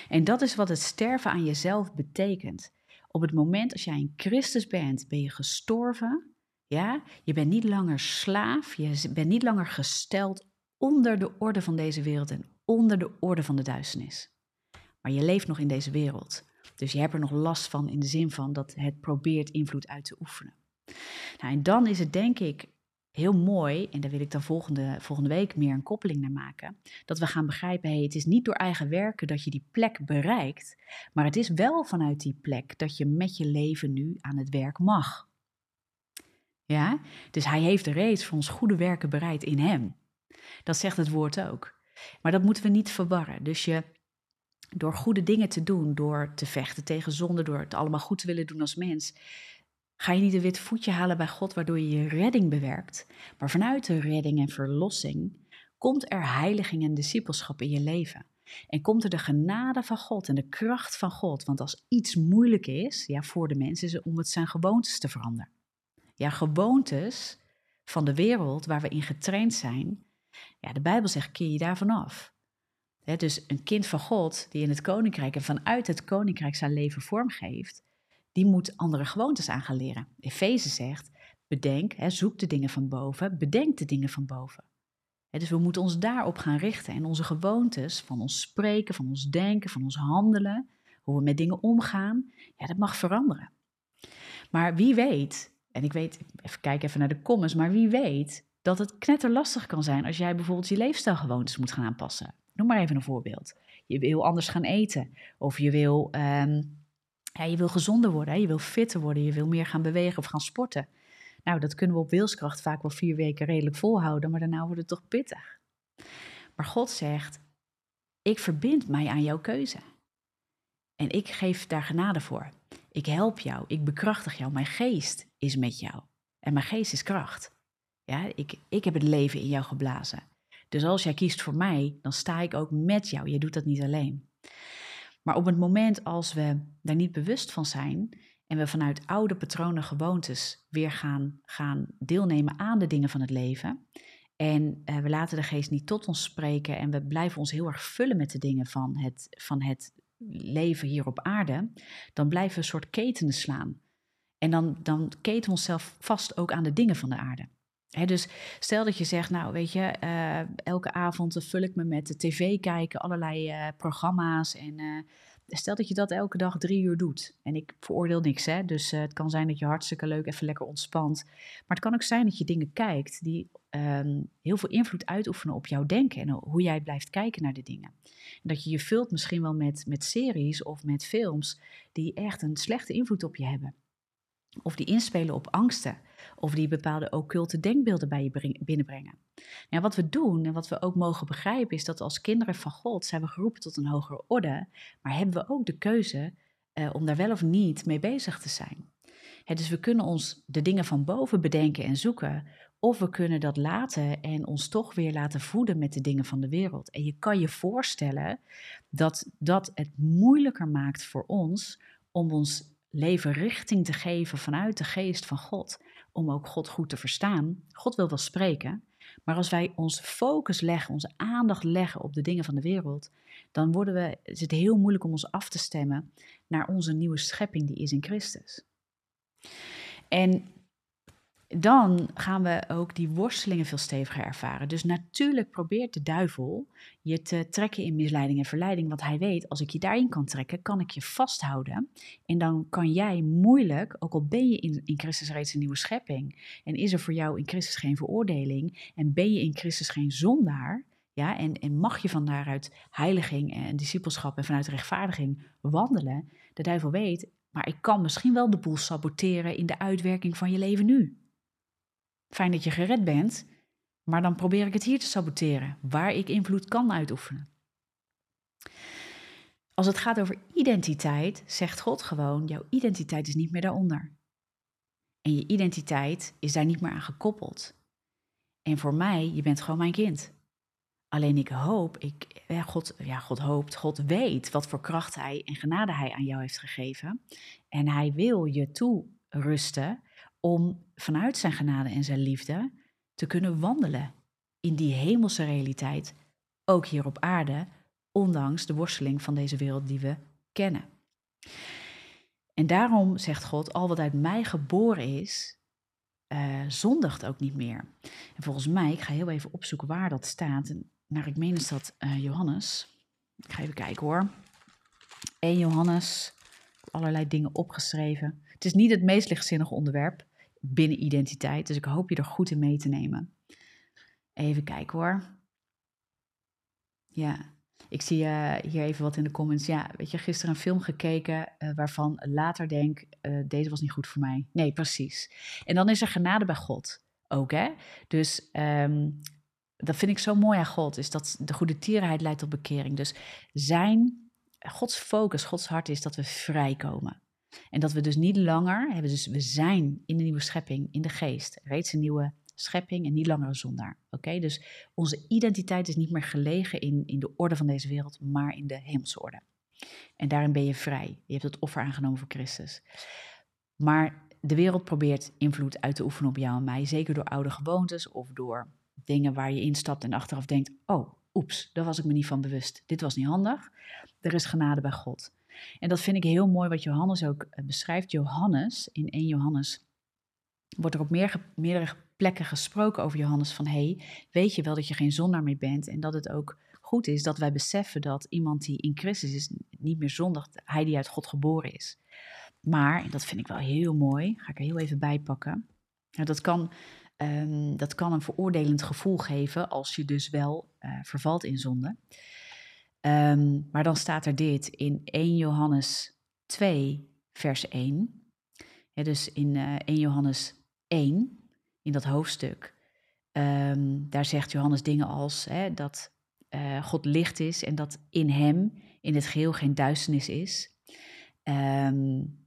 En dat is wat het sterven aan jezelf betekent. Op het moment als jij in Christus bent, ben je gestorven. Ja, je bent niet langer slaaf. Je bent niet langer gesteld onder de orde van deze wereld en onder de orde van de duisternis. Maar je leeft nog in deze wereld. Dus je hebt er nog last van in de zin van dat het probeert invloed uit te oefenen. Nou, en dan is het denk ik heel mooi, en daar wil ik dan volgende, volgende week meer een koppeling naar maken, dat we gaan begrijpen, hey, het is niet door eigen werken dat je die plek bereikt, maar het is wel vanuit die plek dat je met je leven nu aan het werk mag. Ja, dus hij heeft reeds voor ons goede werken bereid in hem. Dat zegt het woord ook. Maar dat moeten we niet verwarren. Dus je, door goede dingen te doen, door te vechten tegen zonde, door het allemaal goed te willen doen als mens, Ga je niet een wit voetje halen bij God waardoor je je redding bewerkt, maar vanuit de redding en verlossing komt er heiliging en discipelschap in je leven. En komt er de genade van God en de kracht van God. Want als iets moeilijk is, ja, voor de mens, is het om het zijn gewoontes te veranderen. Ja, gewoontes van de wereld waar we in getraind zijn. Ja, de Bijbel zegt, keer je daarvan af. dus een kind van God die in het koninkrijk en vanuit het koninkrijk zijn leven vormgeeft, die moet andere gewoontes aan gaan leren. Efeze zegt, bedenk, hè, zoek de dingen van boven, bedenk de dingen van boven. Dus we moeten ons daarop gaan richten en onze gewoontes van ons spreken, van ons denken, van ons handelen, hoe we met dingen omgaan, ja, dat mag veranderen. Maar wie weet, en ik weet, even kijken even naar de comments, maar wie weet dat het knetterlastig kan zijn als jij bijvoorbeeld je leefstijlgewoontes moet gaan aanpassen. Noem maar even een voorbeeld. Je wil anders gaan eten, of je wil ehm, ja, je wil gezonder worden, hè? je wil fitter worden, je wil meer gaan bewegen of gaan sporten. Nou, dat kunnen we op wilskracht vaak wel vier weken redelijk volhouden, maar daarna wordt het toch pittig. Maar God zegt, ik verbind mij aan jouw keuze. En ik geef daar genade voor. Ik help jou, ik bekrachtig jou, mijn geest is met jou. En mijn geest is kracht. Ja, ik, ik heb het leven in jou geblazen. Dus als jij kiest voor mij, dan sta ik ook met jou. Je doet dat niet alleen. Maar op het moment als we daar niet bewust van zijn en we vanuit oude patronen, gewoontes weer gaan, gaan deelnemen aan de dingen van het leven En uh, we laten de geest niet tot ons spreken en we blijven ons heel erg vullen met de dingen van het, van het leven hier op aarde, dan blijven we een soort ketenen slaan. En dan, dan keten we onszelf vast ook aan de dingen van de aarde. Dus stel dat je zegt, nou weet je, uh, elke avond vul ik me met de tv kijken, allerlei uh, programma's en stel dat je dat elke dag drie uur doet. En ik veroordeel niks, hè. Dus het kan zijn dat je hartstikke leuk even lekker ontspant. Maar het kan ook zijn dat je dingen kijkt die um, heel veel invloed uitoefenen op jouw denken en hoe jij blijft kijken naar de dingen. En dat je je vult misschien wel met, met series of met films die echt een slechte invloed op je hebben. Of die inspelen op angsten. Of die bepaalde occulte denkbeelden bij je binnenbrengen. Nou, wat we doen en wat we ook mogen begrijpen is dat als kinderen van God zijn we geroepen tot een hogere orde. Maar hebben we ook de keuze uh, om daar wel of niet mee bezig te zijn. dus we kunnen ons de dingen van boven bedenken en zoeken. Of we kunnen dat laten en ons toch weer laten voeden met de dingen van de wereld. En je kan je voorstellen dat dat het moeilijker maakt voor ons om ons leven richting te geven vanuit de geest van God. Om ook God goed te verstaan. God wil wel spreken, maar als wij onze focus leggen, onze aandacht leggen op de dingen van de wereld, dan worden we, is het heel moeilijk om ons af te stemmen naar onze nieuwe schepping die is in Christus. En dan gaan we ook die worstelingen veel steviger ervaren. Dus natuurlijk probeert de duivel je te trekken in misleiding en verleiding, want hij weet, als ik je daarin kan trekken, kan ik je vasthouden. En dan kan jij moeilijk, ook al ben je in, in Christus reeds een nieuwe schepping, en is er voor jou in Christus geen veroordeling, en ben je in Christus geen zondaar, ja, en, en mag je van daaruit heiliging en discipelschap en vanuit rechtvaardiging wandelen, de duivel weet, maar ik kan misschien wel de boel saboteren in de uitwerking van je leven nu. Fijn dat je gered bent, maar dan probeer ik het hier te saboteren, waar ik invloed kan uitoefenen. Als het gaat over identiteit, zegt God gewoon: jouw identiteit is niet meer daaronder. En je identiteit is daar niet meer aan gekoppeld. En voor mij, je bent gewoon mijn kind. Alleen ik hoop, ik, ja, God, ja, God hoopt, God weet wat voor kracht Hij en genade Hij aan jou heeft gegeven. En Hij wil je toerusten om vanuit zijn genade en zijn liefde te kunnen wandelen in die hemelse realiteit, ook hier op aarde, ondanks de worsteling van deze wereld die we kennen. En daarom zegt God, al wat uit mij geboren is, uh, zondigt ook niet meer. En volgens mij, ik ga heel even opzoeken waar dat staat. Naar ik meen is dat uh, Johannes. Ik ga even kijken hoor. 1 Johannes, allerlei dingen opgeschreven. Het is niet het meest lichtzinnige onderwerp binnen identiteit, dus ik hoop je er goed in mee te nemen. Even kijken hoor. Ja, ik zie uh, hier even wat in de comments. Ja, weet je, gisteren een film gekeken uh, waarvan later denk, uh, deze was niet goed voor mij. Nee, precies. En dan is er genade bij God ook, hè. Dus um, dat vind ik zo mooi aan God, is dat de goede tierenheid leidt tot bekering. Dus zijn, Gods focus, Gods hart is dat we vrijkomen. En dat we dus niet langer hebben, dus we zijn in de nieuwe schepping, in de geest, reeds een nieuwe schepping en niet langer een zondaar. Oké, dus onze identiteit is niet meer gelegen in, in de orde van deze wereld, maar in de hemelse orde. En daarin ben je vrij. Je hebt het offer aangenomen voor Christus. Maar de wereld probeert invloed uit te oefenen op jou en mij, zeker door oude gewoontes of door dingen waar je instapt en achteraf denkt: oh, oeps, daar was ik me niet van bewust. Dit was niet handig. Er is genade bij God. En dat vind ik heel mooi wat Johannes ook eh, beschrijft. Johannes, in 1 Johannes, wordt er op meerdere plekken gesproken over Johannes van hey, weet je wel dat je geen zondaar meer bent en dat het ook goed is dat wij beseffen dat iemand die in Christus is niet meer zondigt, hij die uit God geboren is. Maar, en dat vind ik wel heel mooi, ga ik er heel even bij pakken. Dat, kan, um, dat kan een veroordelend gevoel geven als je dus wel uh, vervalt in zonde. Um, maar dan staat er dit in 1 Johannes 2, vers 1. Ja, dus in uh, eh, 1 Johannes 1, in dat hoofdstuk, um, daar zegt Johannes dingen als hè, dat uh, God licht is en dat in hem in het geheel geen duisternis is. Um,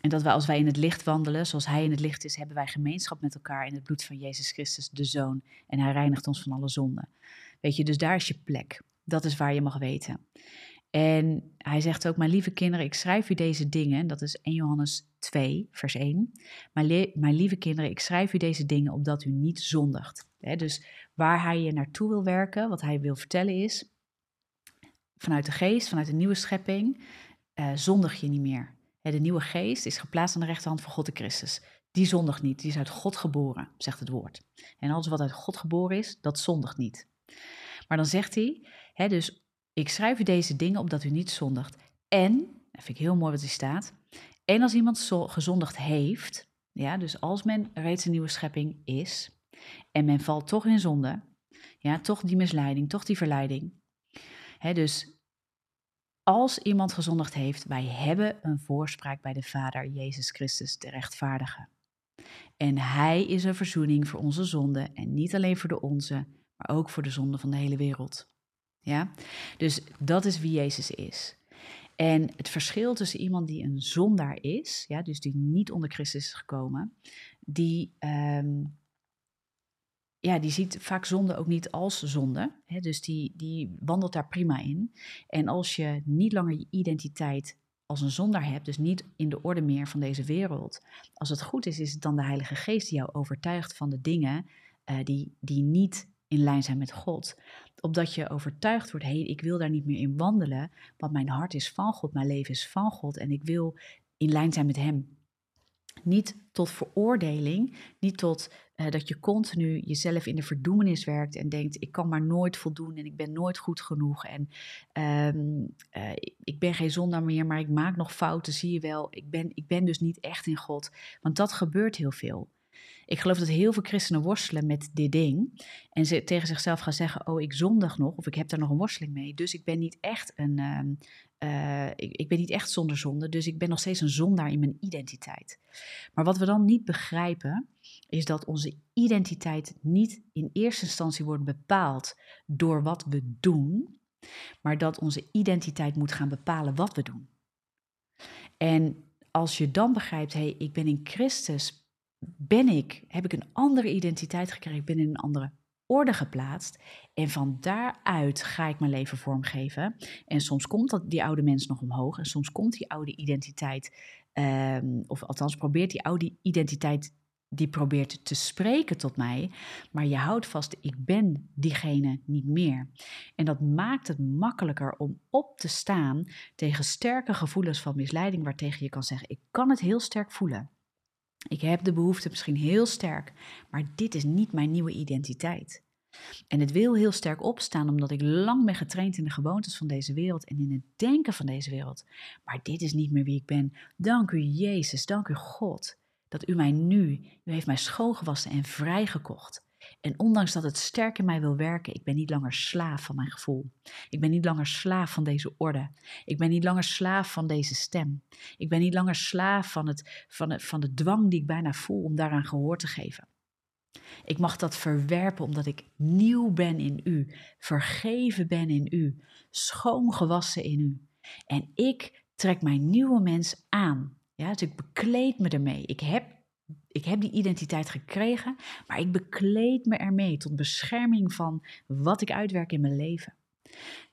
en dat wij als wij in het licht wandelen, zoals Hij in het licht is, hebben wij gemeenschap met elkaar in het bloed van Jezus Christus, de Zoon. En Hij reinigt ons van alle zonden. Weet je, dus daar is je plek. Dat is waar je mag weten. En hij zegt ook, mijn lieve kinderen, ik schrijf u deze dingen. Dat is 1 Johannes 2, vers 1. Mijn, mijn lieve kinderen, ik schrijf u deze dingen opdat u niet zondigt. dus waar hij je naartoe wil werken, wat hij wil vertellen is, vanuit de geest, vanuit de nieuwe schepping, uh, zondig je niet meer. de nieuwe geest is geplaatst aan de rechterhand van God de Christus. Die zondigt niet, die is uit God geboren, zegt het woord. En alles wat uit God geboren is, dat zondigt niet. Maar dan zegt hij, dus ik schrijf u deze dingen opdat u niet zondigt. En, dat vind ik heel mooi wat er staat, en als iemand gezondigd heeft, ja, dus als men reeds een nieuwe schepping is en men valt toch in zonde, ja, toch die misleiding, toch die verleiding. Dus als iemand gezondigd heeft, wij hebben een voorspraak bij de Vader, Jezus Christus, de rechtvaardige. En Hij is een verzoening voor onze zonde en niet alleen voor de onze, maar ook voor de zonde van de hele wereld. Ja? Dus dat is wie Jezus is. En het verschil tussen iemand die een zondaar is, ja, dus die niet onder Christus is gekomen, die, ehm, ja, die ziet vaak zonde ook niet als zonde. Hè, dus die, die wandelt daar prima in. En als je niet langer je identiteit als een zondaar hebt, dus niet in de orde meer van deze wereld, als het goed is, is het dan de Heilige Geest die jou overtuigt van de dingen uh, die, die niet in lijn zijn met God. Opdat je overtuigd wordt, hé, ik wil daar niet meer in wandelen, want mijn hart is van God, mijn leven is van God en ik wil in lijn zijn met Hem. Niet tot veroordeling, niet tot uh, dat je continu jezelf in de verdoemenis werkt en denkt: ik kan maar nooit voldoen en ik ben nooit goed genoeg en um, uh, ik ben geen zondaar meer, maar ik maak nog fouten, zie je wel. Ik ben, ik ben dus niet echt in God. Want dat gebeurt heel veel. Ik geloof dat heel veel christenen worstelen met dit ding. En ze tegen zichzelf gaan zeggen: Oh, ik zondig nog. Of ik heb daar nog een worsteling mee. Dus ik ben niet echt een. Uh, ik, ik, ben niet echt zonder zonde. Dus ik ben nog steeds een zondaar in mijn identiteit. Maar wat we dan niet begrijpen. Is dat onze identiteit niet in eerste instantie wordt bepaald door wat we doen, maar dat onze identiteit moet gaan bepalen wat we doen. En als je dan begrijpt, hé, hey, ik ben in Christus ben ik, heb ik een andere identiteit gekregen, ben in een andere orde geplaatst. En van daaruit ga ik mijn leven vormgeven. En soms komt dat, die oude mens nog omhoog. En soms komt die oude identiteit, um, of althans probeert die oude identiteit, die probeert te spreken tot mij. Maar je houdt vast, ik ben diegene niet meer. En dat maakt het makkelijker om op te staan tegen sterke gevoelens van misleiding, waartegen je kan zeggen, ik kan het heel sterk voelen. Ik heb de behoefte misschien heel sterk, maar dit is niet mijn nieuwe identiteit. En het wil heel sterk opstaan omdat ik lang ben getraind in de gewoontes van deze wereld en in het denken van deze wereld. Maar dit is niet meer wie ik ben. Dank u Jezus, dank u God, dat u mij nu, u heeft mij schoongewassen en vrijgekocht. En ondanks dat het sterk in mij wil werken, ik ben niet langer slaaf van mijn gevoel. Ik ben niet langer slaaf van deze orde. Ik ben niet langer slaaf van deze stem. Ik ben niet langer slaaf van, het, van, het, van de dwang die ik bijna voel om daaraan gehoor te geven. Ik mag dat verwerpen omdat ik nieuw ben in u, vergeven ben in u, schoongewassen in u. En ik trek mijn nieuwe mens aan. Ja, dus ik bekleed me ermee. Ik heb ik heb die identiteit gekregen, maar ik bekleed me ermee tot bescherming van wat ik uitwerk in mijn leven.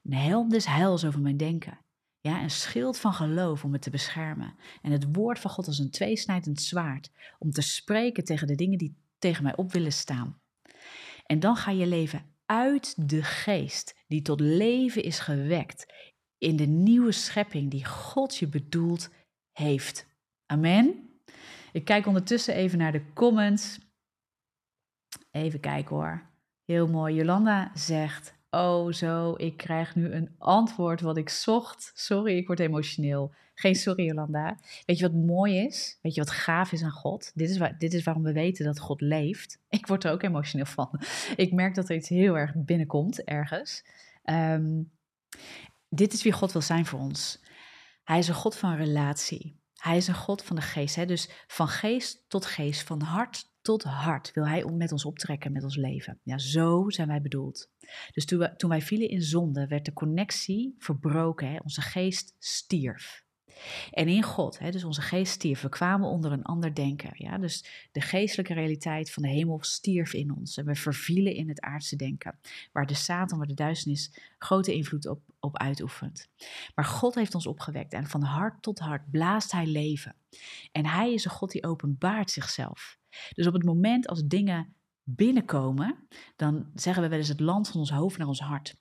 Een helm des heils over mijn denken. Ja, een schild van geloof om me te beschermen. En het woord van God als een tweesnijdend zwaard om te spreken tegen de dingen die tegen mij op willen staan. En dan ga je leven uit de geest die tot leven is gewekt in de nieuwe schepping die God je bedoeld heeft. Amen. Ik kijk ondertussen even naar de comments. Even kijken hoor. Heel mooi. Jolanda zegt: Oh, zo, ik krijg nu een antwoord wat ik zocht. Sorry, ik word emotioneel. Geen sorry, Jolanda. Weet je wat mooi is? Weet je wat gaaf is aan God? Dit is, waar, dit is waarom we weten dat God leeft. Ik word er ook emotioneel van. Ik merk dat er iets heel erg binnenkomt ergens. Ehm, dit is wie God wil zijn voor ons. Hij is een God van relatie. Hij is een God van de geest. Hè? Dus van geest tot geest, van hart tot hart wil Hij met ons optrekken met ons leven. Ja, zo zijn wij bedoeld. Dus toen, toen wij vielen in zonde, werd de connectie verbroken. Hè? Onze geest stierf. En in God, hè, dus onze geest stierf, we kwamen onder een ander denken. Ja? Dus de geestelijke realiteit van de hemel stierf in ons. En we vervielen in het aardse denken, waar de Satan, waar de duisternis grote invloed op, op uitoefent. Maar God heeft ons opgewekt en van hart tot hart blaast hij leven. En hij is een God die openbaart zichzelf. Dus op het moment als dingen binnenkomen, dan zeggen we wel eens het land van ons hoofd naar ons hart.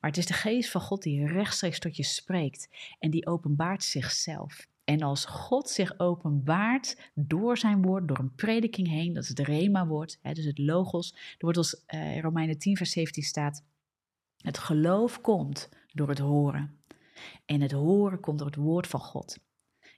Maar het is de geest van God die rechtstreeks tot je spreekt en die openbaart zichzelf. En als God zich openbaart door zijn woord, door een prediking heen, dat is het rema-woord, dus het logos. Er wordt als in Romeinen 10 vers 17 staat, het geloof komt door het horen. En het horen komt door het woord van God.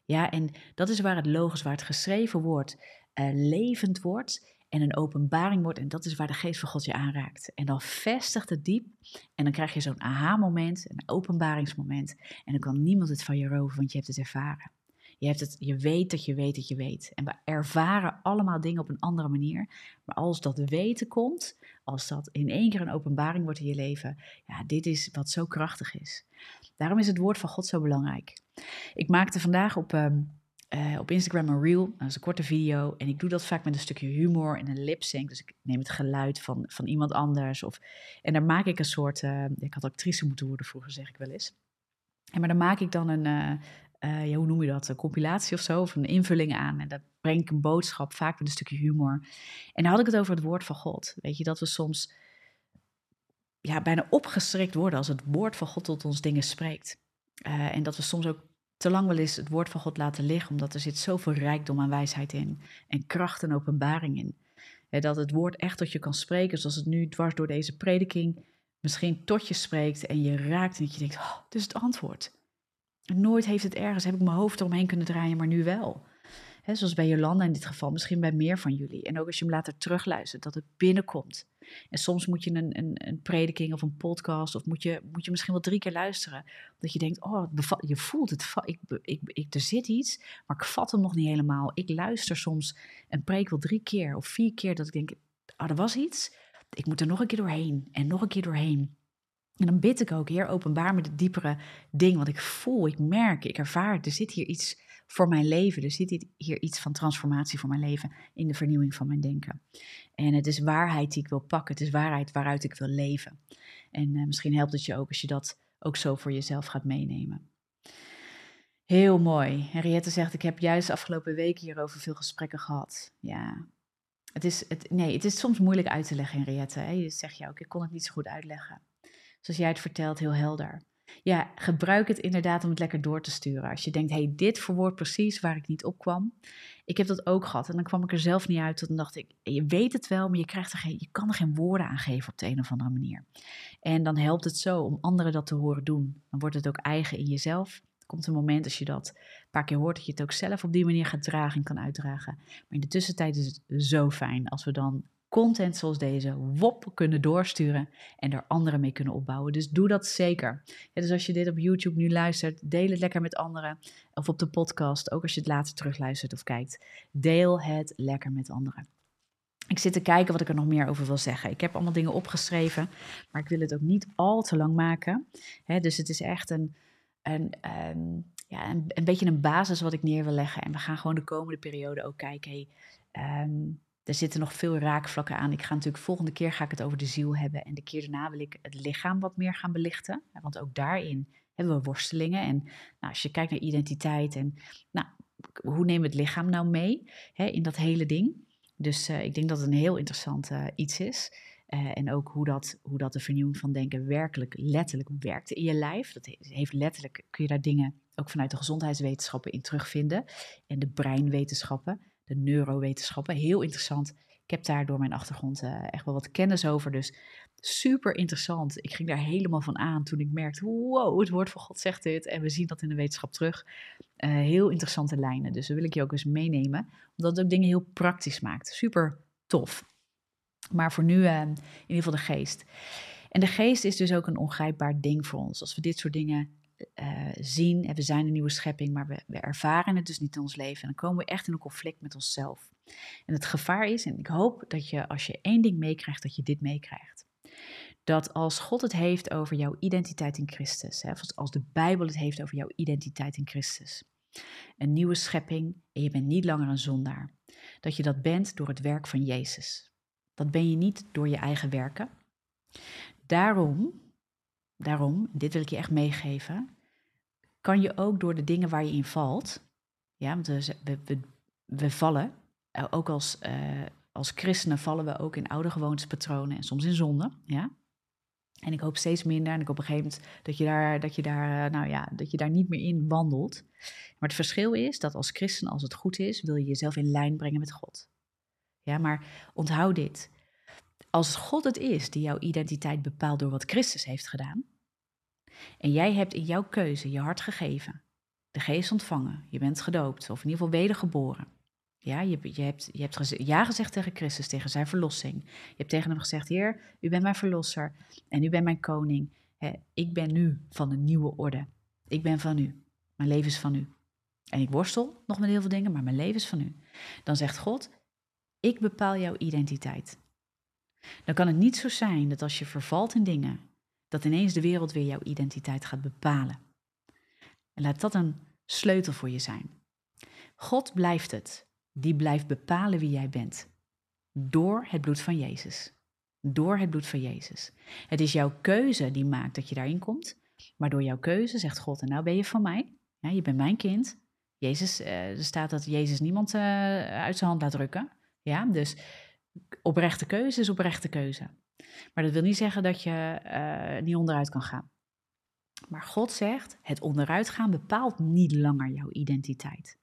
Ja, en dat is waar het logos, waar het geschreven woord uh, levend wordt en een openbaring wordt. En dat is waar de geest van God je aanraakt. En dan vestigt het diep en dan krijg je zo'n aha-moment, een openbaringsmoment. En dan kan niemand het van je roven, want je hebt het ervaren. Je, hebt het, je weet dat je weet dat je weet. En we ervaren allemaal dingen op een andere manier. Maar als dat weten komt, als dat in één keer een openbaring wordt in je leven, ja, dit is wat zo krachtig is. Daarom is het woord van God zo belangrijk. Ik maakte vandaag op, ehm, uh, op Instagram een reel, dat is een korte video. En ik doe dat vaak met een stukje humor en een lip sync. Dus ik neem het geluid van, van iemand anders. Of, en daar maak ik een soort, uh, ik had actrice moeten worden vroeger, zeg ik wel eens. En maar dan maak ik dan een, uh, ja, hoe noem je dat, een compilatie of zo, of een invulling aan. En daar breng ik een boodschap, vaak met een stukje humor. En dan had ik het over het woord van God. Weet je, dat we soms ja, bijna opgeschrikt worden als het woord van God tot ons dingen spreekt. en dat we soms ook te lang wel eens het woord van God laten liggen, omdat er zit zoveel rijkdom en wijsheid in en kracht en openbaring in. dat het woord echt tot je kan spreken, zoals het nu dwars door deze prediking misschien tot je spreekt en je raakt en dat je denkt, oh, dit is het antwoord. nooit heeft het ergens, heb ik mijn hoofd eromheen kunnen draaien, maar nu wel. He, zoals bij Jolanda in dit geval, misschien bij meer van jullie. En ook als je hem later terugluistert, dat het binnenkomt. En soms moet je een, een, een prediking of een podcast, of moet je, moet je misschien wel drie keer luisteren. Dat je denkt, oh, je voelt het, ik, ik, ik, er zit iets, maar ik vat hem nog niet helemaal. Ik luister soms een preek wel drie keer of vier keer, dat ik denk, oh, er was iets. Ik moet er nog een keer doorheen en nog een keer doorheen. En dan bid ik ook, Heer, openbaar me de diepere ding, want ik voel, ik merk, ik ervaar, er zit hier iets voor mijn leven. Er zit hier iets van transformatie voor mijn leven in de vernieuwing van mijn denken. En het is waarheid die ik wil pakken. Het is waarheid waaruit ik wil leven. En uh, misschien helpt het je ook als je dat ook zo voor jezelf gaat meenemen. Heel mooi. Henriette zegt, ik heb juist de afgelopen weken hierover veel gesprekken gehad. Ja, het is, het, nee, het is soms moeilijk uit te leggen, Henriette. Hè? Je zegt ja ook, ik kon het niet zo goed uitleggen. Zoals jij het vertelt, heel helder. Ja, gebruik het inderdaad om het lekker door te sturen. Als je denkt, hey, dit verwoord precies waar ik niet op kwam. Ik heb dat ook gehad en dan kwam ik er zelf niet uit. Dan dacht ik, je weet het wel, maar je, krijgt er geen, je kan er geen woorden aan geven op de een of andere manier. En dan helpt het zo om anderen dat te horen doen. Dan wordt het ook eigen in jezelf. Komt een moment als je dat een paar keer hoort, dat je het ook zelf op die manier gaat dragen en kan uitdragen. Maar in de tussentijd is het zo fijn als we dan content zoals deze wop kunnen doorsturen en er anderen mee kunnen opbouwen. Dus doe dat zeker. dus als je dit op YouTube nu luistert, deel het lekker met anderen. Of op de podcast, ook als je het later terugluistert of kijkt. Deel het lekker met anderen. Ik zit te kijken wat ik er nog meer over wil zeggen. Ik heb allemaal dingen opgeschreven, maar ik wil het ook niet al te lang maken. dus het is echt een, een, ja, een, een, beetje een basis wat ik neer wil leggen. En we gaan gewoon de komende periode ook kijken. Hey, ehm, er zitten nog veel raakvlakken aan. Ik ga natuurlijk volgende keer ga ik het over de ziel hebben. En de keer daarna wil ik het lichaam wat meer gaan belichten. Want ook daarin hebben we worstelingen. En nou, als je kijkt naar identiteit en nou, hoe we het lichaam nou mee hè, in dat hele ding. Dus uh, ik denk dat het een heel interessant uh, iets is. Uh, en ook hoe dat, hoe dat de vernieuwing van denken werkelijk letterlijk werkt in je lijf. Dat heeft letterlijk, kun je daar dingen ook vanuit de gezondheidswetenschappen in terugvinden. En de breinwetenschappen de neurowetenschappen. Heel interessant. Ik heb daar door mijn achtergrond uh, echt wel wat kennis over. Dus super interessant. Ik ging daar helemaal van aan toen ik merkte: wow, het woord van God zegt dit. En we zien dat in de wetenschap terug. Uh, heel interessante lijnen. Dus dat wil ik je ook eens meenemen, omdat het ook dingen heel praktisch maakt. Super tof. Maar voor nu uh, in ieder geval de geest. En de geest is dus ook een ongrijpbaar ding voor ons. Als we dit soort dingen uh, zien. En we zijn een nieuwe schepping, maar we, we, ervaren het dus niet in ons leven. En dan komen we echt in een conflict met onszelf. En het gevaar is, en ik hoop dat je als je één ding meekrijgt, dat je dit meekrijgt. Dat als God het heeft over jouw identiteit in Christus, hè, als de Bijbel het heeft over jouw identiteit in Christus, Een nieuwe schepping en je bent niet langer een zondaar. Dat je dat bent door het werk van Jezus. Dat ben je niet door je eigen werken. Daarom, daarom, dit wil ik je echt meegeven, kan je ook door de dingen waar je in valt, ja, want we, we, we vallen, eh, ook als, uh, als christenen vallen we ook in oude gewoontespatronen en soms in zonde, ja. En ik hoop steeds minder en ik op een gegeven moment dat je daar, dat je daar, eh, nou ja, dat je daar niet meer in wandelt. Maar het verschil is dat als christen, als het goed is, wil je jezelf in lijn brengen met God. Ja, maar onthoud dit. Als God het is die jouw identiteit bepaalt door wat Christus heeft gedaan, en jij hebt in jouw keuze je hart gegeven, de geest ontvangen, je bent gedoopt, of in ieder geval wedergeboren. Ja, je, je hebt, je hebt ja gezegd tegen Christus, tegen zijn verlossing. Je hebt tegen hem gezegd, Heer, u bent mijn verlosser en u bent mijn koning. ik ben nu van een nieuwe orde. Ik ben van u. Mijn leven is van u. En ik worstel nog met heel veel dingen, maar mijn leven is van u. Dan zegt God, ik bepaal jouw identiteit. Dan kan het niet zo zijn dat als je vervalt in dingen, dat ineens de wereld weer jouw identiteit gaat bepalen. En laat dat een sleutel voor je zijn. God blijft het. Die blijft bepalen wie jij bent. Door het bloed van Jezus. Door het bloed van Jezus. Het is jouw keuze die maakt dat je daarin komt. Maar door jouw keuze zegt God, en nou ben je van mij. Ja, je bent mijn kind. Jezus, uh, er staat dat Jezus niemand uh, uit zijn hand laat drukken. Ja, dus oprechte keuze is oprechte keuze. Maar dat wil niet zeggen dat je uh, niet onderuit kan gaan. Maar God zegt, het onderuit gaan bepaalt niet langer jouw identiteit.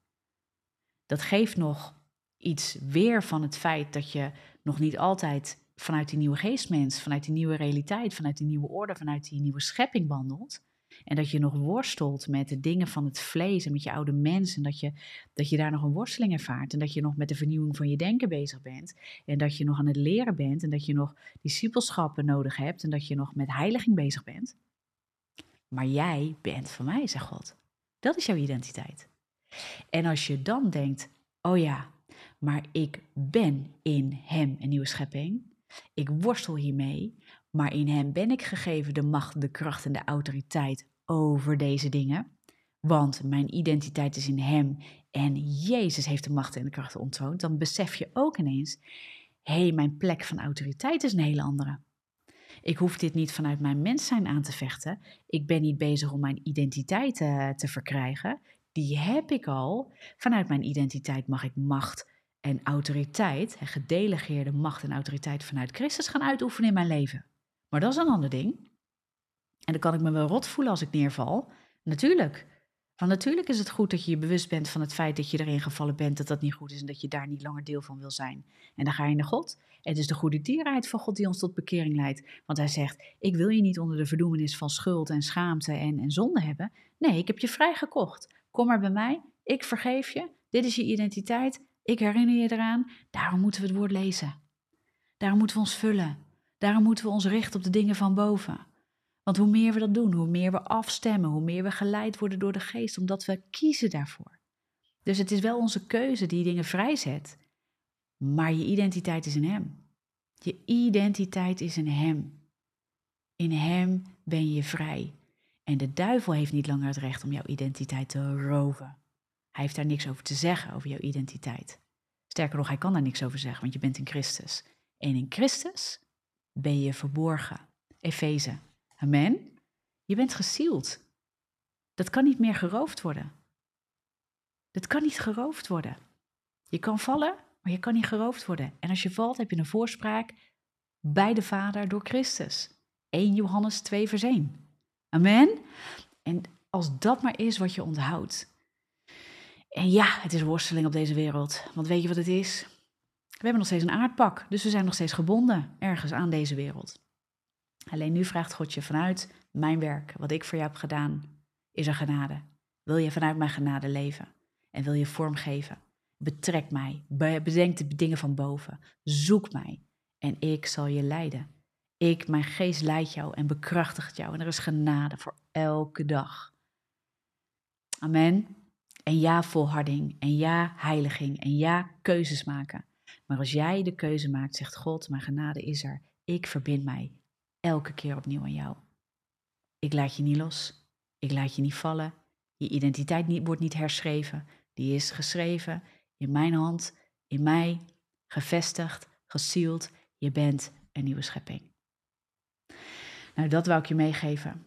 Dat geeft nog iets weer van het feit dat je nog niet altijd vanuit die nieuwe geestmens, vanuit die nieuwe realiteit, vanuit die nieuwe orde, vanuit die nieuwe schepping wandelt. En dat je nog worstelt met de dingen van het vlees en met je oude mens. En dat je, dat je daar nog een worsteling ervaart. En dat je nog met de vernieuwing van je denken bezig bent. En dat je nog aan het leren bent. En dat je nog discipelschappen nodig hebt. En dat je nog met heiliging bezig bent. Maar jij bent van mij, zegt God. Dat is jouw identiteit. En als je dan denkt: oh ja, maar ik ben in Hem een nieuwe schepping. Ik worstel hiermee, maar in Hem ben ik gegeven de macht, de kracht en de autoriteit over deze dingen. Want mijn identiteit is in Hem en Jezus heeft de macht en de kracht ontroond. Dan besef je ook ineens: hé, hey, mijn plek van autoriteit is een hele andere. Ik hoef dit niet vanuit mijn mens zijn aan te vechten. Ik ben niet bezig om mijn identiteit uh, te verkrijgen. Die heb ik al. Vanuit mijn identiteit mag ik macht en autoriteit, gedelegeerde macht en autoriteit vanuit Christus gaan uitoefenen in mijn leven. Maar dat is een ander ding. En dan kan ik me wel rot voelen als ik neerval. Natuurlijk. Want natuurlijk is het goed dat je je bewust bent van het feit dat je erin gevallen bent, dat dat niet goed is en dat je daar niet langer deel van wil zijn. En dan ga je naar God. Het is de goede dierheid van God die ons tot bekering leidt. Want hij zegt, ik wil je niet onder de verdoemenis van schuld en schaamte en, en zonde hebben. Nee, ik heb je vrijgekocht. Kom maar bij mij, ik vergeef je, dit is je identiteit, ik herinner je eraan. Daarom moeten we het woord lezen. Daarom moeten we ons vullen. Daarom moeten we ons richten op de dingen van boven. Want hoe meer we dat doen, hoe meer we afstemmen, hoe meer we geleid worden door de geest, omdat we kiezen daarvoor. Dus het is wel onze keuze die dingen vrijzet, maar je identiteit is in Hem. Je identiteit is in Hem. In Hem ben je vrij. En de duivel heeft niet langer het recht om jouw identiteit te roven. Hij heeft daar niks over te zeggen, over jouw identiteit. Sterker nog, hij kan daar niks over zeggen, want je bent in Christus. En in Christus ben je verborgen. Efeze. Amen. Je bent gesield. Dat kan niet meer geroofd worden. Dat kan niet geroofd worden. Je kan vallen, maar je kan niet geroofd worden. En als je valt, heb je een voorspraak bij de Vader door Christus. 1 Johannes 2 vers 1. Amen. En als dat maar is wat je onthoudt. En ja, het is worsteling op deze wereld. Want weet je wat het is? We hebben nog steeds een aardpak, dus we zijn nog steeds gebonden ergens aan deze wereld. Alleen nu vraagt God je vanuit mijn werk, wat ik voor jou heb gedaan, is er genade. Wil je vanuit mijn genade leven? En wil je vorm geven? Betrek mij, bedenk de dingen van boven, zoek mij en ik zal je leiden. Ik, mijn geest, leidt jou en bekrachtigt jou en er is genade voor elke dag. Amen. En ja, volharding. En ja, heiliging. En ja, keuzes maken. Maar als jij de keuze maakt, zegt God, mijn genade is er. Ik verbind mij elke keer opnieuw aan jou. Ik laat je niet los. Ik laat je niet vallen. Je identiteit niet, wordt niet herschreven. Die is geschreven in mijn hand, in mij, gevestigd, gesield. Je bent een nieuwe schepping. Nou, dat wou ik je meegeven.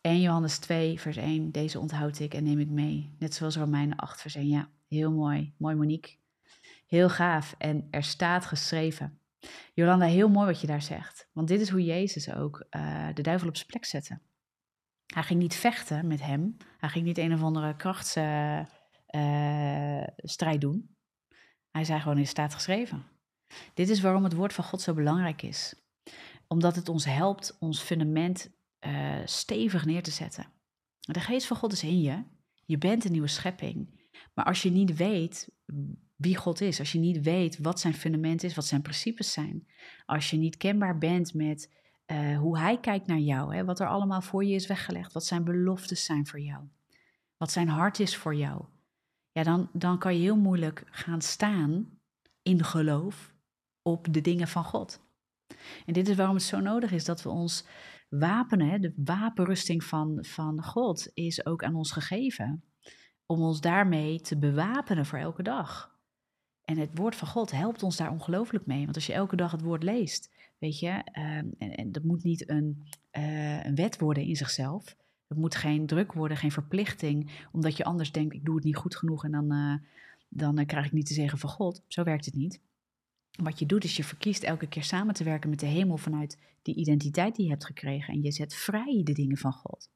1 Johannes 2, vers 1, deze onthoud ik en neem ik mee. Net zoals Romeinen 8, vers 1. Ja, heel mooi. Mooi Monique. Heel gaaf. En er staat geschreven. Jolanda, heel mooi wat je daar zegt. Want dit is hoe Jezus ook uh, de duivel op zijn plek zette. Hij ging niet vechten met hem. Hij ging niet een of andere krachtsstrijd uh, doen. Hij zei gewoon, in staat geschreven. Dit is waarom het woord van God zo belangrijk is. Omdat het ons helpt ons fundament stevig neer te zetten. De geest van God is in je. Je bent een nieuwe schepping. Maar als je niet weet wie God is, als je niet weet wat zijn fundament is, wat zijn principes zijn, als je niet kenbaar bent met uh, hoe Hij kijkt naar jou, hè, wat er allemaal voor je is weggelegd, wat zijn beloftes zijn voor jou, wat zijn hart is voor jou, ja, dan, dan kan je heel moeilijk gaan staan in geloof op de dingen van God. En dit is waarom het zo nodig is dat we ons wapenen, de wapenrusting van, van God, is ook aan ons gegeven. Om ons daarmee te bewapenen voor elke dag. En het woord van God helpt ons daar ongelooflijk mee. Want als je elke dag het woord leest, weet je, ehm, en, en, dat moet niet een, uh, een wet worden in zichzelf. Het moet geen druk worden, geen verplichting, omdat je anders denkt, ik doe het niet goed genoeg en dan, uh, dan uh, krijg ik niet te zeggen van God. Zo werkt het niet. Wat je doet is je verkiest elke keer samen te werken met de hemel vanuit die identiteit die je hebt gekregen. En je zet vrij de dingen van God.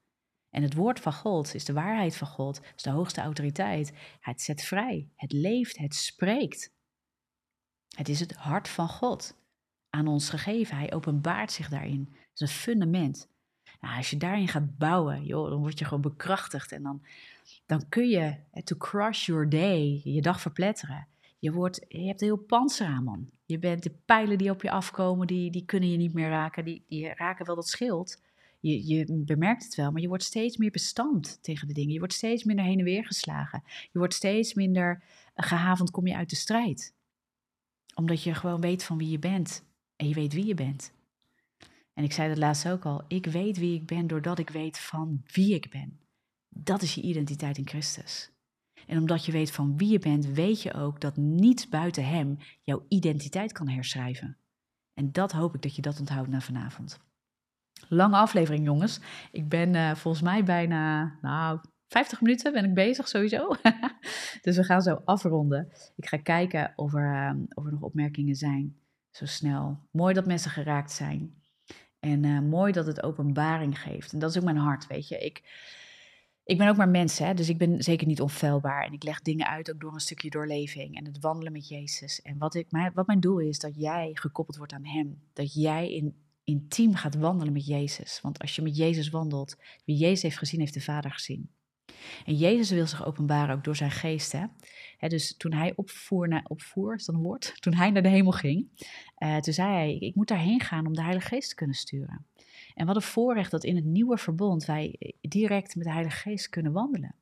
En het woord van God is de waarheid van God, is de hoogste autoriteit. Het zet vrij, het leeft, het spreekt. Het is het hart van God aan ons gegeven. Hij openbaart zich daarin. Het is een fundament. Nou, als je daarin gaat bouwen, joh, dan word je gewoon bekrachtigd. En dan, dan kun je, to crush your day, je dag verpletteren. Je, wordt, je hebt een heel panzer aan, man. Je bent de pijlen die op je afkomen, die, die kunnen je niet meer raken. Die, die raken wel dat schild. Je, je bemerkt het wel, maar je wordt steeds meer bestand tegen de dingen. Je wordt steeds minder heen en weer geslagen. Je wordt steeds minder gehavend kom je uit de strijd. Omdat je gewoon weet van wie je bent. En je weet wie je bent. En ik zei dat laatst ook al. Ik weet wie ik ben doordat ik weet van wie ik ben. Dat is je identiteit in Christus. En omdat je weet van wie je bent, weet je ook dat niets buiten Hem jouw identiteit kan herschrijven. En dat hoop ik dat je dat onthoudt na vanavond. Lange aflevering, jongens. Ik ben uh, volgens mij bijna, nou, 50 minuten ben ik bezig sowieso. dus we gaan zo afronden. Ik ga kijken of er, uh, of er nog opmerkingen zijn. Zo snel. Mooi dat mensen geraakt zijn. En uh, mooi dat het openbaring geeft. En dat is ook mijn hart, weet je. Ik, ik ben ook maar mens, hè, dus ik ben zeker niet onfeilbaar. En ik leg dingen uit ook door een stukje doorleving en het wandelen met Jezus. En wat, ik, wat mijn doel is, dat jij gekoppeld wordt aan Hem. Dat jij in, intiem gaat wandelen met Jezus. Want als je met Jezus wandelt, wie Jezus heeft gezien, heeft de Vader gezien. En Jezus wil zich openbaren ook door zijn geest. Hè? dus toen hij opvoer, naar, opvoer, is dat een woord? Toen hij naar de hemel ging, uh, toen zei hij, ik moet daarheen gaan om de Heilige Geest te kunnen sturen. En wat een voorrecht dat in het nieuwe verbond wij direct met de Heilige Geest kunnen wandelen.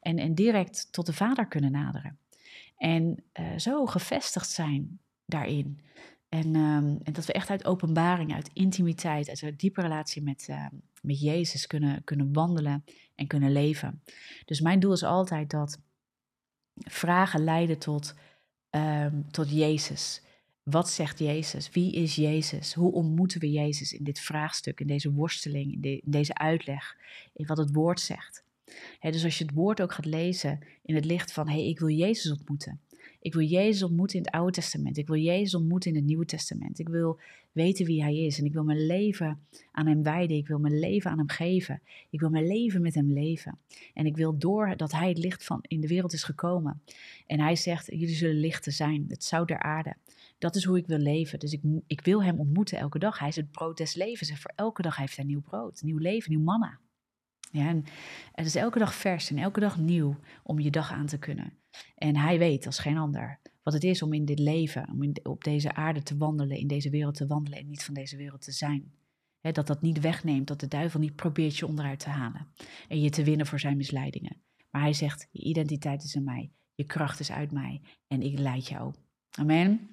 En, en direct tot de Vader kunnen naderen. En uh, zo gevestigd zijn daarin. En, um, en, dat we echt uit openbaring, uit intimiteit, uit een diepe relatie met, uh, met Jezus kunnen, kunnen wandelen en kunnen leven. Dus mijn doel is altijd dat vragen leiden tot, um, tot Jezus. Wat zegt Jezus? Wie is Jezus? Hoe ontmoeten we Jezus in dit vraagstuk, in deze worsteling, in, in deze uitleg, in wat het woord zegt? dus als je het woord ook gaat lezen in het licht van, hé, hey, ik wil Jezus ontmoeten. Ik wil Jezus ontmoeten in het Oude Testament. Ik wil Jezus ontmoeten in het Nieuwe Testament. Ik wil weten wie Hij is en ik wil mijn leven aan Hem wijden. Ik wil mijn leven aan Hem geven. Ik wil mijn leven met Hem leven. En ik wil door dat Hij het licht van in de wereld is gekomen. En Hij zegt, jullie zullen lichten zijn, het zout der aarde. Dat is hoe ik wil leven. Dus ik, ik wil Hem ontmoeten elke dag. Hij is het brood des levens en voor elke dag heeft Hij nieuw brood, nieuw leven, nieuw manna. Ja, en het is elke dag vers en elke dag nieuw om je dag aan te kunnen. En hij weet als geen ander wat het is om in dit leven, om in, op deze aarde te wandelen, in deze wereld te wandelen en niet van deze wereld te zijn. dat dat niet wegneemt, dat de duivel niet probeert je onderuit te halen en je te winnen voor zijn misleidingen. Maar hij zegt, je identiteit is in mij, je kracht is uit mij en ik leid jou. Amen.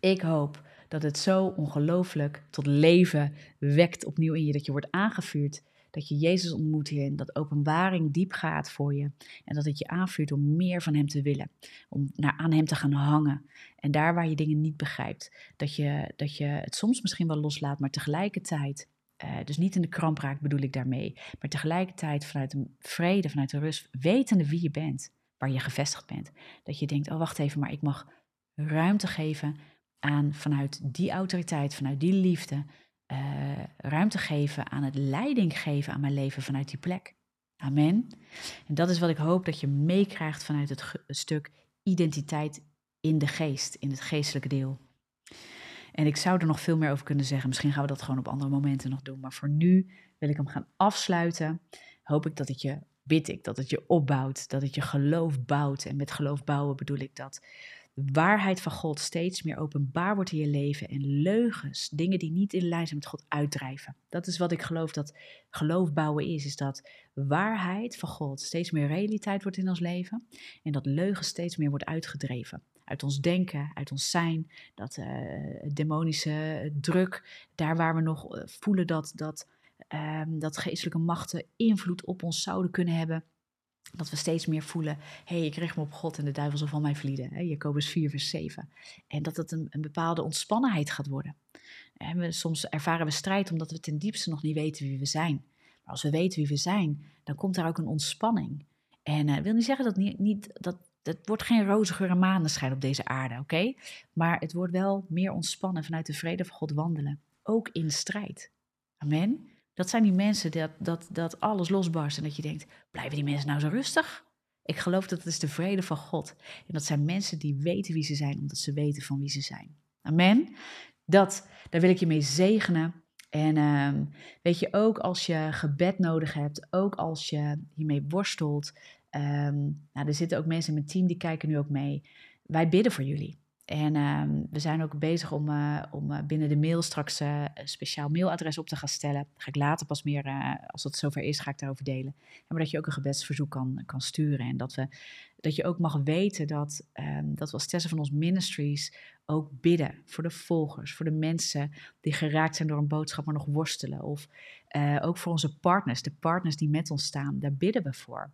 Ik hoop dat het zo ongelooflijk tot leven wekt opnieuw in je, dat je wordt aangevuurd dat je Jezus ontmoet hierin, dat openbaring diep gaat voor je en dat het je aanvuurt om meer van Hem te willen, om naar, aan Hem te gaan hangen. En daar waar je dingen niet begrijpt, dat je, dat je het soms misschien wel loslaat, maar tegelijkertijd uh, dus niet in de kramp raakt bedoel ik daarmee, maar tegelijkertijd vanuit de vrede, vanuit de rust, wetende wie je bent, waar je gevestigd bent. Dat je denkt, oh wacht even, maar ik mag ruimte geven aan vanuit die autoriteit, vanuit die liefde, uh, ruimte geven aan het leiding geven aan mijn leven vanuit die plek. Amen. En dat is wat ik hoop dat je meekrijgt vanuit het stuk identiteit in de geest, in het geestelijke deel. En ik zou er nog veel meer over kunnen zeggen. Misschien gaan we dat gewoon op andere momenten nog doen. Maar voor nu wil ik hem gaan afsluiten. Hoop ik dat het je, bid ik, dat het je opbouwt. Dat het je geloof bouwt. En met geloof bouwen bedoel ik dat waarheid van God steeds meer openbaar wordt in je leven en leugens, dingen die niet in lijn zijn met God, uitdrijven. Dat is wat ik geloof dat geloof bouwen is, is dat waarheid van God steeds meer realiteit wordt in ons leven en dat leugen steeds meer wordt uitgedreven. Uit ons denken, uit ons zijn, dat uh, demonische druk, daar waar we nog eh, voelen dat, dat, uh, dat geestelijke machten invloed op ons zouden kunnen hebben, dat we steeds meer voelen, hé, hey, ik richt me op God en de duivel zal van mij. Hè? Jacobus 4, vers 7. En dat het een, een bepaalde ontspannenheid gaat worden. En we, soms ervaren we strijd omdat we ten diepste nog niet weten wie we zijn. Maar als we weten wie we zijn, dan komt daar ook een ontspanning. En uh, wil niet zeggen dat niet, niet dat, dat wordt geen roze geur en op deze aarde, oké? Maar het wordt wel meer ontspannen vanuit de vrede van God wandelen. Ook in strijd. Amen. Dat zijn die mensen dat, dat, dat alles losbarst en dat je denkt, blijven die mensen nou zo rustig? Ik geloof dat het is de vrede van God. En dat zijn mensen die weten wie ze zijn, omdat ze weten van wie ze zijn. Amen. Dat, daar wil ik je mee zegenen. En um, weet je, ook als je gebed nodig hebt, ook als je hiermee worstelt. Um, nou, er zitten ook mensen in mijn team die kijken nu ook mee. Wij bidden voor jullie. En uh, we zijn ook bezig om, uh, om uh, binnen de mail straks uh, een speciaal mailadres op te gaan stellen. Ga ik later pas meer, als het zover is, ga ik daarover delen. En maar dat je ook een gebedsverzoek kan, kan sturen. En dat, we, dat je ook mag weten dat, um, dat we als Tessa van ons ministries ook bidden voor de volgers. Voor de mensen die geraakt zijn door een boodschap, maar nog worstelen. Of ook voor onze partners, de partners die met ons staan. Daar bidden we voor.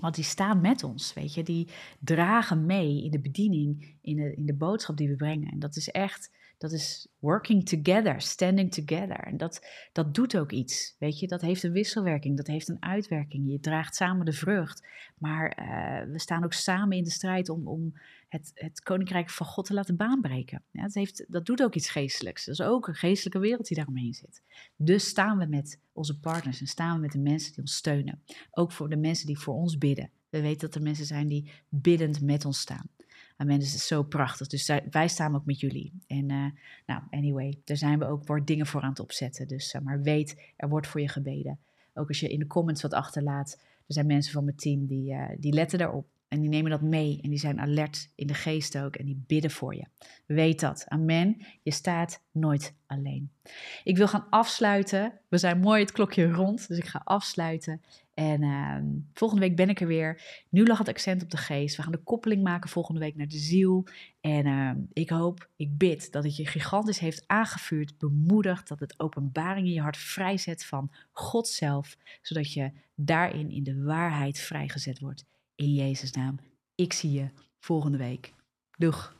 Want die staan met ons, weet je. Die dragen mee in de bediening, in de, in de boodschap die we brengen. En dat is echt, dat is working together, standing together. En dat, dat doet ook iets, weet je. Dat heeft een wisselwerking, dat heeft een uitwerking. Je draagt samen de vrucht. Maar uh, we staan ook samen in de strijd om, om het, het koninkrijk van God te laten baanbreken. Ja, dat, heeft, dat doet ook iets geestelijks. Dat is ook een geestelijke wereld die daaromheen zit. Dus staan we met onze partners en staan we met de mensen die ons steunen. Ook voor de mensen die voor ons bidden. We weten dat er mensen zijn die biddend met ons staan. Amen, dus is zo prachtig. Dus wij staan ook met jullie. En uh, nou, anyway, daar zijn we ook voor dingen voor aan het opzetten. Dus uh, maar weet, er wordt voor je gebeden. Ook als je in de comments wat achterlaat. Er zijn mensen van mijn team die, uh, die letten daarop. En die nemen dat mee en die zijn alert in de geest ook en die bidden voor je. Weet dat. Amen. Je staat nooit alleen. Ik wil gaan afsluiten. We zijn mooi het klokje rond, dus ik ga afsluiten. En uh, volgende week ben ik er weer. Nu lag het accent op de geest. We gaan de koppeling maken volgende week naar de ziel. En uh, ik hoop, ik bid dat het je gigantisch heeft aangevuurd, bemoedigd, dat het openbaring in je hart vrijzet van God zelf, zodat je daarin in de waarheid vrijgezet wordt in Jezus' naam. Ik zie je volgende week. Doeg!